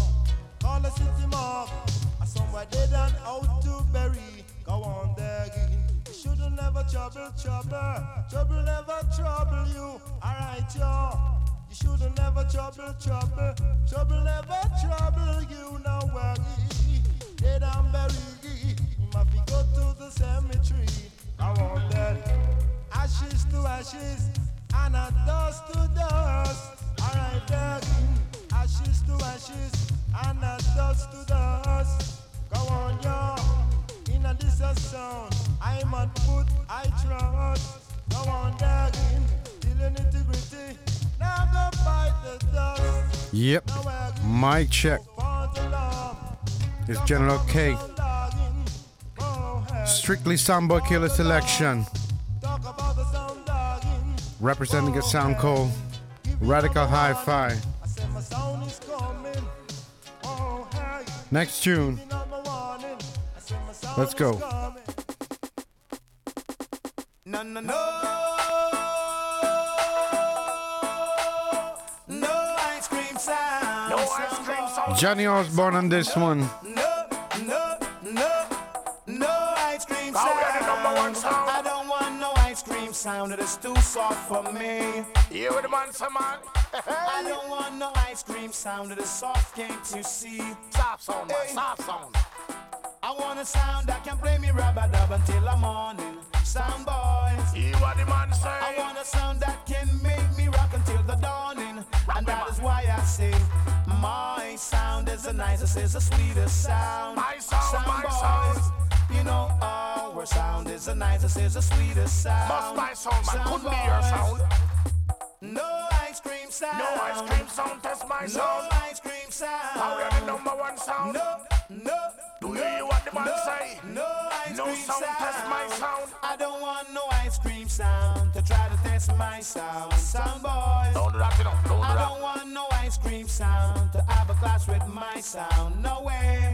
Call a city mark. I somewhere they done out to bury. Go on, begging. You shouldn't never trouble, trouble. Trouble never trouble you. Alright, y'all. You shouldn't never trouble, trouble. Trouble never trouble you. Now. Dead and buried. You must go to the cemetery. I want that. Ashes to ashes. And a dust to dust. Alright. Ashes to ashes. And a dust to dust. Go on, y'all. In a this sound. I'm at foot, I trust. Go on. Till the nitty. Now go bite the dust. Yep. my check. It's General K. Strictly Soundboy Killer Selection. Representing a sound called Radical Hi Fi. Next tune. Let's go. No, no, no. No ice cream sound. No ice cream sound. Johnny Osborne on this one. No, no, no. No ice cream sound. Sound. that is too soft for me. You the man, some man. I don't want no ice cream sound. that is soft, can't you see? Soft sound, man. Soft sound. I want a sound that can play me rubber dub until the morning. Sound boys. You what the man say? I want a sound that can make me rock until the dawnin'. And that is why I say, my sound is the nicest, is the sweetest sound. My sound, my boys, sound. You know our sound is the nicest, is the sweetest sound. Must my sound, man. Couldn't be your sound. No ice cream sound. No ice cream sound, test my sound. No sound. ice cream sound. How are the number one sound? No, no. Do you no, hear what the man no, say? No ice No cream sound, test my sound. I don't want no ice cream sound to try to test my sound. Sound boys. Don't do that, you know. Don't do I that. don't want no ice cream sound to have a class with my sound. No way.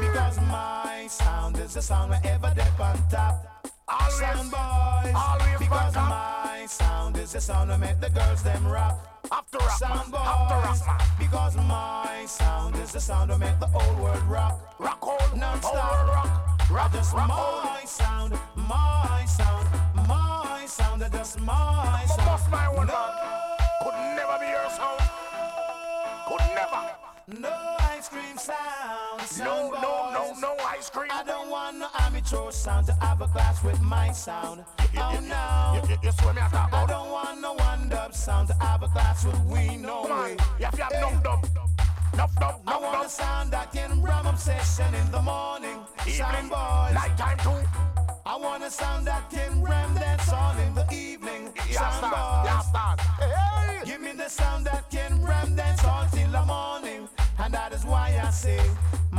Because my sound is the sound wherever they on top. Always, sound boys. always because my sound is the sound that make the girls them rock. After rock, Sound. After boys, rock, man. because my sound is the sound that make the whole world rock. Rock all, Non-stop. all rock. Rock, Just rock my all. sound, my sound, my sound, just my sound. bust my one no, man. Could never be your sound. Could never. no ice cream sound. No, sound no, no, boys. no ice cream. I don't want no amateur sound to have a class with my sound. Oh no. You, you, you see me I don't want no one dub sound to have a class with we no Come on. You have to have Hey. enough dub. Enough dub, I enough want a sound that can ram obsession in the morning. Evening, boys. nighttime too. I want a sound that can ram dance all in the evening. Yeah, Sound start, yeah, boys. start. Hey, Give me the sound that can ram dance all till the morning. And that is why I say,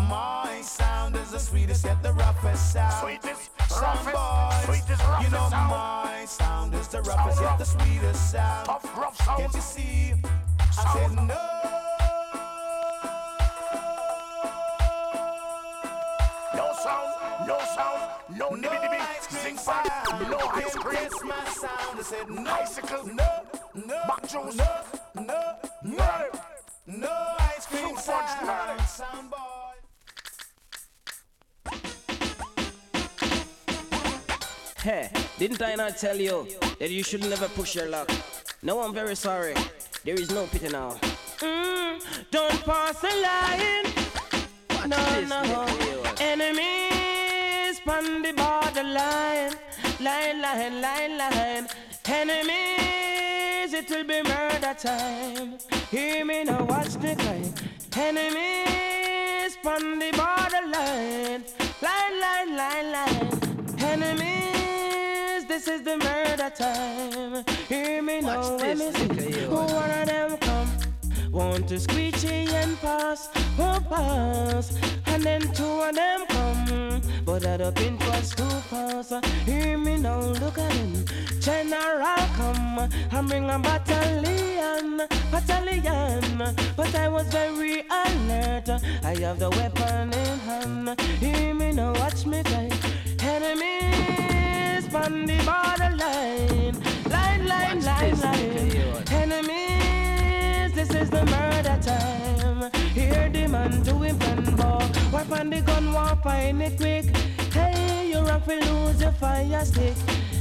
my sound is the sweetest yet the roughest sound. Sweetest, Sound roughest, boys. sweetest, You know sound. my sound is the roughest Sound yet the sweetest sound. Tough, rough sound. Can't you see? I said no. No sound, no sound, no No nibby dibby, ice cream zinc sound. fan, no ice cream. my sound. I said no. Icicle. No. No. Back juice. No. No. No. No ice cream Fruit punch, sound. no. Sound boy. Hey, didn't I not tell you that you should never push your luck? No, I'm very sorry. There is no pity now. Mm, don't pass the line. No, this no. Enemies on the borderline. Line, line, line, line. Enemies, it will be murder time. Hear me now, watch the climb. Enemies on the borderline. Line, line, line, line. Enemies, this is the murder time. Hear me now, this, me see one of them come. Want to squeegee and pass, oh pass, and then two of them come. But that up in first two pass. Hear me now, look at him. General come and bring a battalion, battalion. But I was very alert. I have the weapon in hand. Hear me now, watch me fight. Enemies on the borderline, line, line, line, line. Enemies, this is the murder time. Hear the man doing plan ball. Wipe on the gun, walk find it quick. Hey, you rock will lose your fire stick.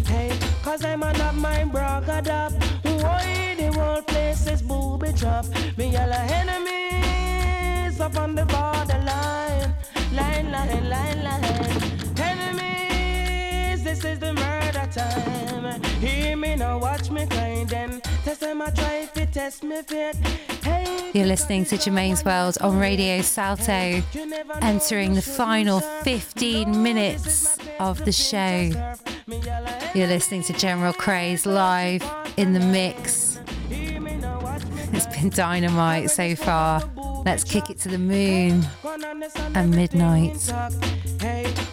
Hey, cause I'm on up my bragad up. Why the whole place is booby trap? Me all enemies up on the borderline. Line, line, line, line. This is the murder time. Hear me now, watch me and test them, I try to test me fit. Hey, You're listening to Germaine's World on Radio Salto, entering the final 15 minutes of the show. You're listening to General Craze live in the mix. It's been dynamite so far. Let's kick it to the moon and midnight.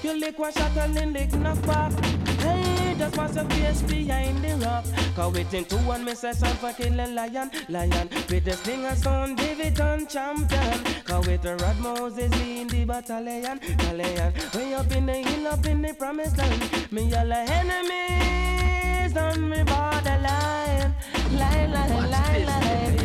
You lick one shot and then lick knock back. Hey, just pass a face behind the rock. Cause waiting to one miss a sound for kill a lion, lion. With the slinger sound, David on champion. Cause with the rod Moses in the battalion, battalion. Way up in the hill, up in the promised land. Me all the enemies on me borderline. Line, line, line, line.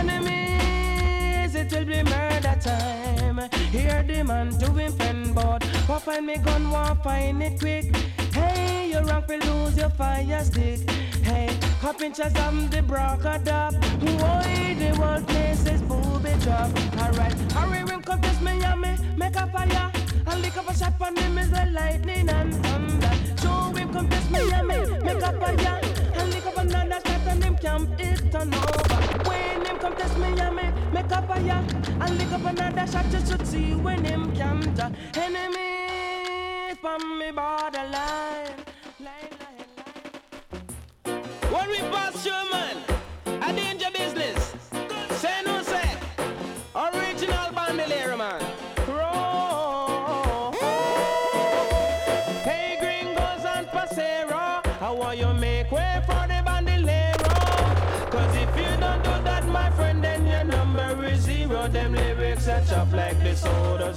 Enemies, it will be murder time. Hear the man doing pen board. What find me gun, want find it quick. Hey, your rank will lose your fire stick. Hey, hop inches of the broker up. Why the whole place is booby drop. Alright, hurry, will come test yummy, make a fire. And lick up a shot on him is the lightning and thunder. Joe will come test yummy, make a fire. And lick up another shot on him, camp it on over. When him come test me, yummy, make fire. And lick up another shot just to see when him can't. Enemy from me borderline. Line, line, line. When we pass you, man, a danger business. Say no say. Original bandolero, man. Hey, gringos and you make way for the if you don't do that, my friend, then your number is zero. Them lyrics are chopped like the sword of.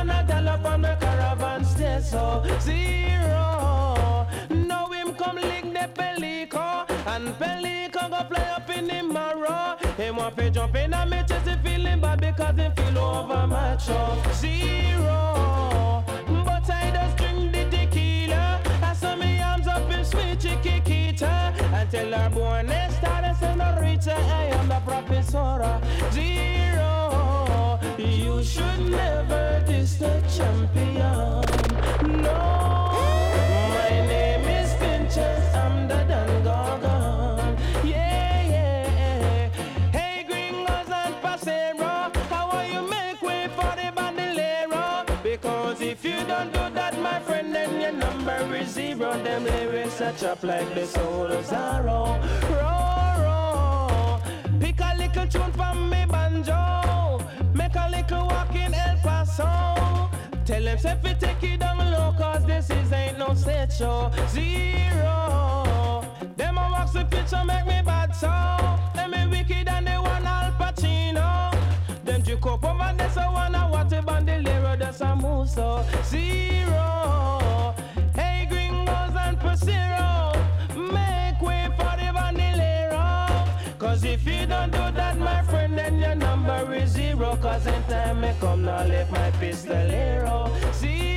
And a gallop on the caravan stay so zero. Now him come lick the pelico and pelico go play up in the marrow. Him want to jump in and me chest he feeling bad because he feel over macho zero. But I just drink the tequila. I saw me arms up in sweet chiquita until her born started senorita. I am champion. No, my is Pinchas. I'm the and my is zero. Them lyrics are chopped like the soul of Zorro. Roll, roll. Pick a little tune from me banjo. Walk in El Paso. Tell them if we take it down low, cause this is ain't no set show. Zero. Them a walk the picture make me bad so. Them me wicked and they want Al Pacino. Them drink up over there so wanna a bandolero that's a move so. Zero. Cause in time may come, now left my pistolero. Zero.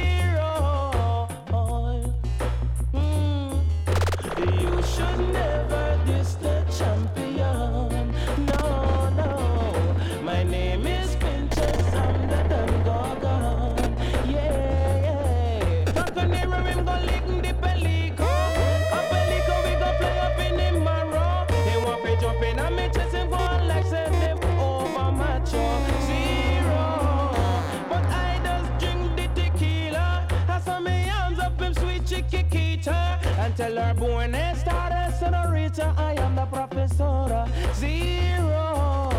Tell her born a star, senorita, I am the professora. Zero.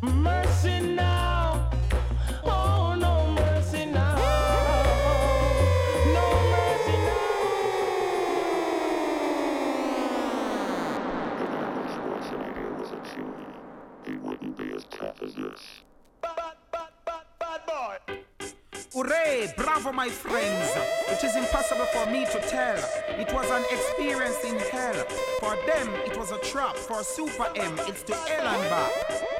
Mercy now. Hooray! Bravo, my friends! It is impossible for me to tell. It was an experience in hell. For them, it was a trap. For Super M, it's to hell and back.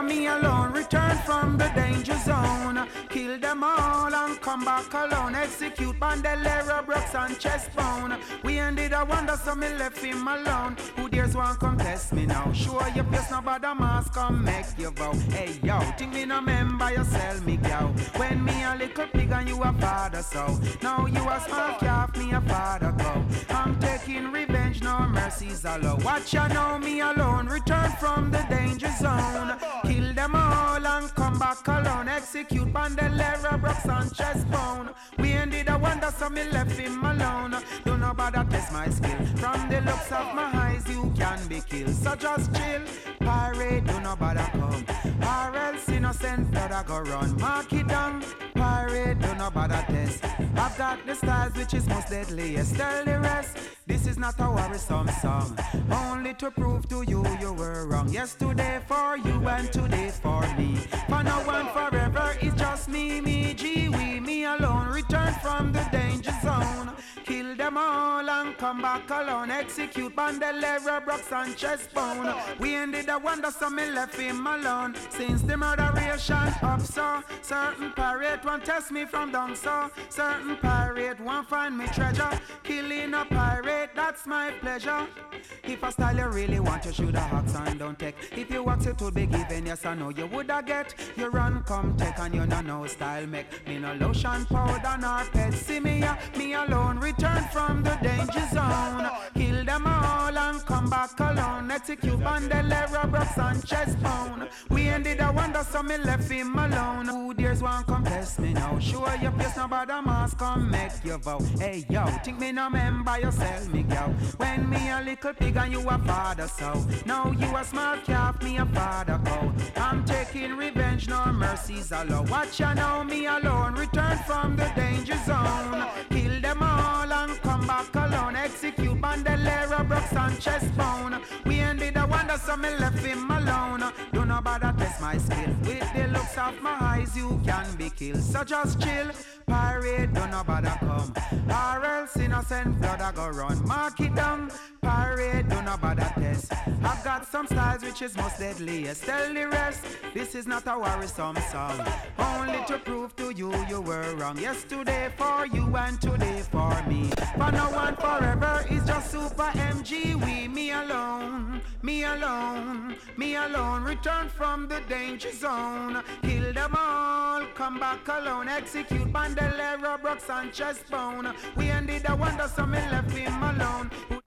And me alone return from the danger zone. Kill them all and come back alone. Execute Bandolero, Brooks and Chestbone. We ended a wonder, so me left him alone. Who dares want come test me now? Sure your face no bother mask come make your vow. Hey yo, think me no member you sell me cow. When me a little pig and you a father so. Now you a small calf, me a father go. I'm taking revenge, no mercies allowed. Watch ya know me alone. Return from the danger zone. Kill them all and come back alone. Execute Bandolero, Brooks and Chestbone. We ended a wonder, so me left him alone. Don't that test my skill. From the looks of my eyes, you can be killed. So just chill. Pirate, do not bother come. Or else innocent brother go run. Mark it down. Pirate, do not bother test. I've got the styles which is most deadliest. Tell the rest. This is not a worrisome song. Only to prove to you you were wrong. Yesterday for you and today for me. For now and forever it's just me, me, G, we, me alone. Return from the danger zone. Kill them all and come back alone. Execute Bandolero, Brooks and Chestbone. We ended the wonder, so me left him alone. Since the murderation up so, certain pirate won't test me from down so. Certain pirate won't find me treasure. Killing a pirate, that's my pleasure. If a style you really want, you should have asked and don't take. If you want it to be given, yes I know you woulda get. You run, come take, and you know no style make. Me no lotion, powder, nor pet. See me, uh, me alone, return from the danger zone. Kill them all and come back alone. Execute Bandolero, Brooks and Chestbone. We ended a wonder, so me left him alone. Who dares want come test me now? Sure your place, no bother mask, come make your vow. Hey yo, think me no member yourself, me go. When me a little pig and you a father, so now you a small calf, me a father cow. I'm taking revenge, no mercies allowed. Watch ya now, me alone, return from the danger zone. Kill them all and come back alone. Execute Bandolero, Brooks and Chestbone. We ended the wonder, so me left him alone. Do not bother test my skill. With the looks of my eyes, you can be killed. So just chill. Pirate, do not bother come. Or else innocent blood I go run. Mark it down. Parade do not bother test. I've got some styles which is most deadliest. Tell the rest, this is not a worrisome song. Only to prove to you you were wrong. Yesterday for you and today for me. For no one forever is just super MG. We, me alone, me alone, me alone. Return from the danger zone. Kill them all, come back alone. Execute Bandolero, Brooks and Chestbone. We ended the wonder, so me left him alone.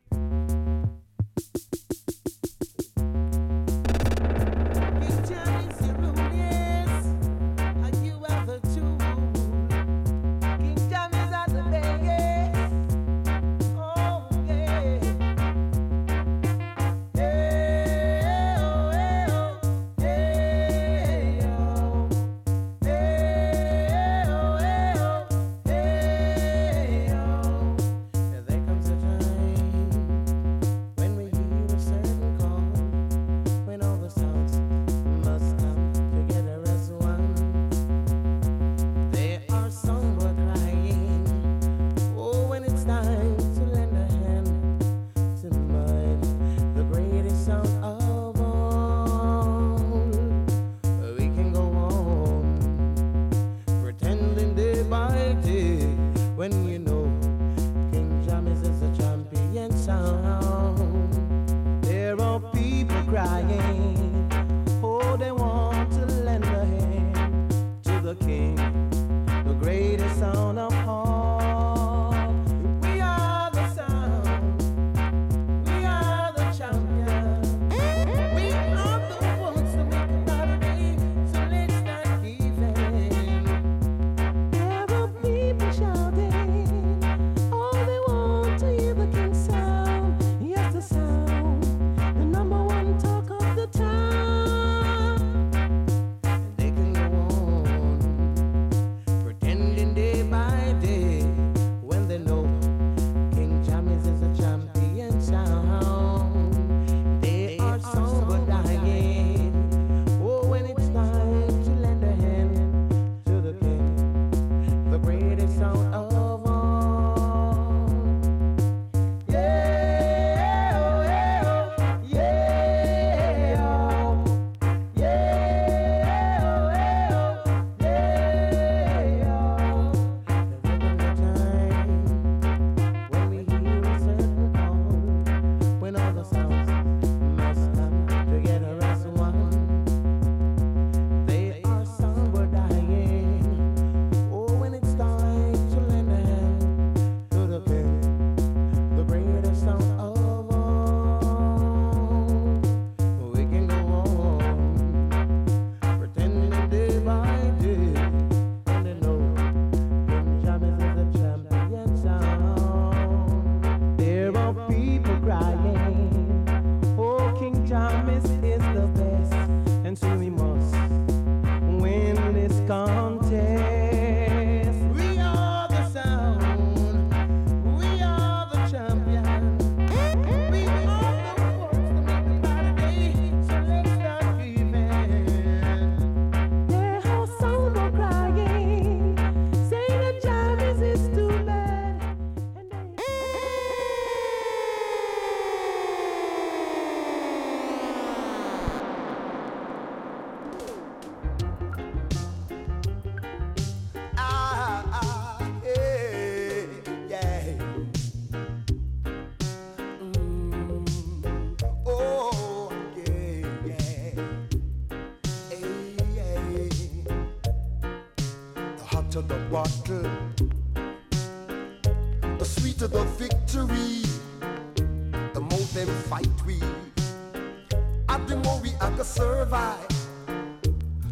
We survive.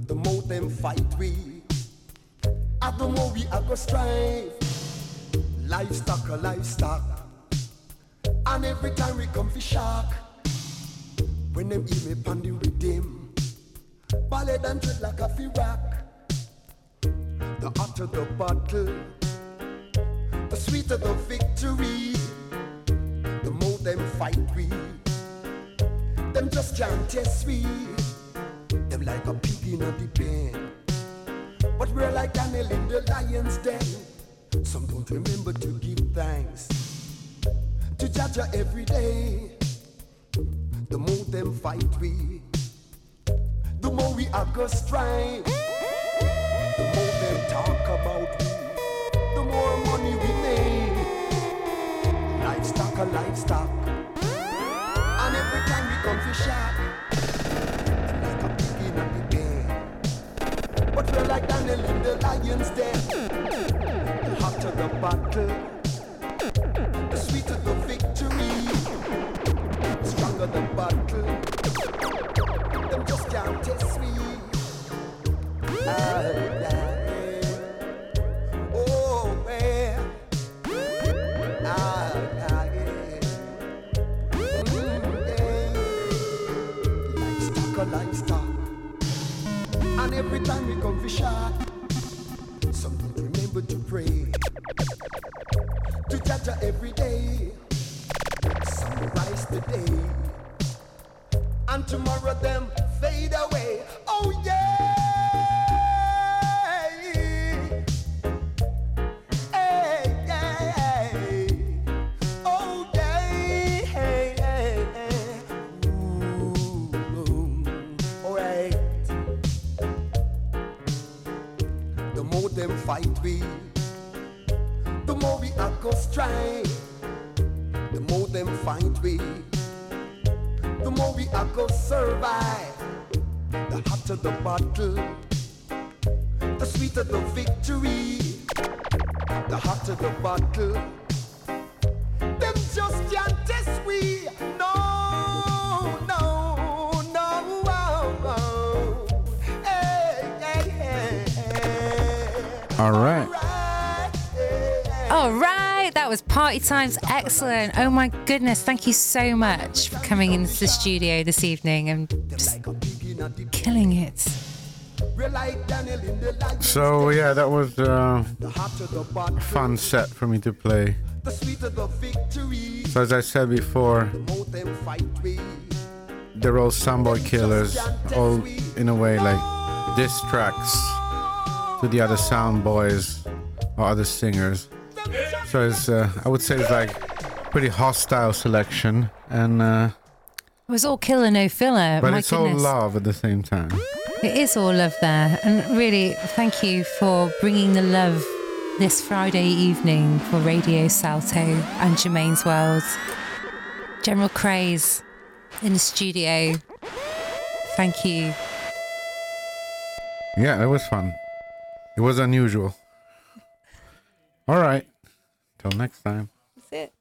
The more them fight we, and the more we have to strive. Livestock a livestock, and every time we come for shark, when them hear me pan the rhythm, ballad and dread like a fi rock. The hotter the battle, the sweeter the victory. The more them fight we, them just can't test we. Them like a pig in a the pen, but we're like Daniel in the lion's den. Some don't remember to give thanks to Jaja every day. The more them fight we, the more we are go strive. The more them talk about we, the more money we make. Livestock a livestock, come for them like a pig in the den. But we're like Daniel in the lion's den. The hotter the battle, the sweeter the victory. Stronger the battle, them just can't test me. Ah, yeah. Every time we come for shot, some don't remember to pray. To Jaja every day. Some rise today. And tomorrow them fade away. Oh yeah. Battle, the sweeter the victory. The hotter the battle, them just can't test we. No, no, no. Oh, oh. Hey, hey, hey. All right. All right, that was Party Times. Excellent. Oh my goodness. Thank you so much for coming into the studio this evening and just killing it. So yeah, that was uh, a fun set for me to play. So as I said before, they're all Soundboy killers, all in a way like diss tracks to the other sound boys or other singers. So it's, uh, I would say it's like pretty hostile selection, and uh, It was all killer, no filler. but my it's goodness. all love at the same time. It is all love there. And really, thank you for bringing the love this Friday evening for Radio Salto and Germaine's World. General Craze in the studio. Thank you. Yeah, it was fun. It was unusual. All right. Till next time. That's it.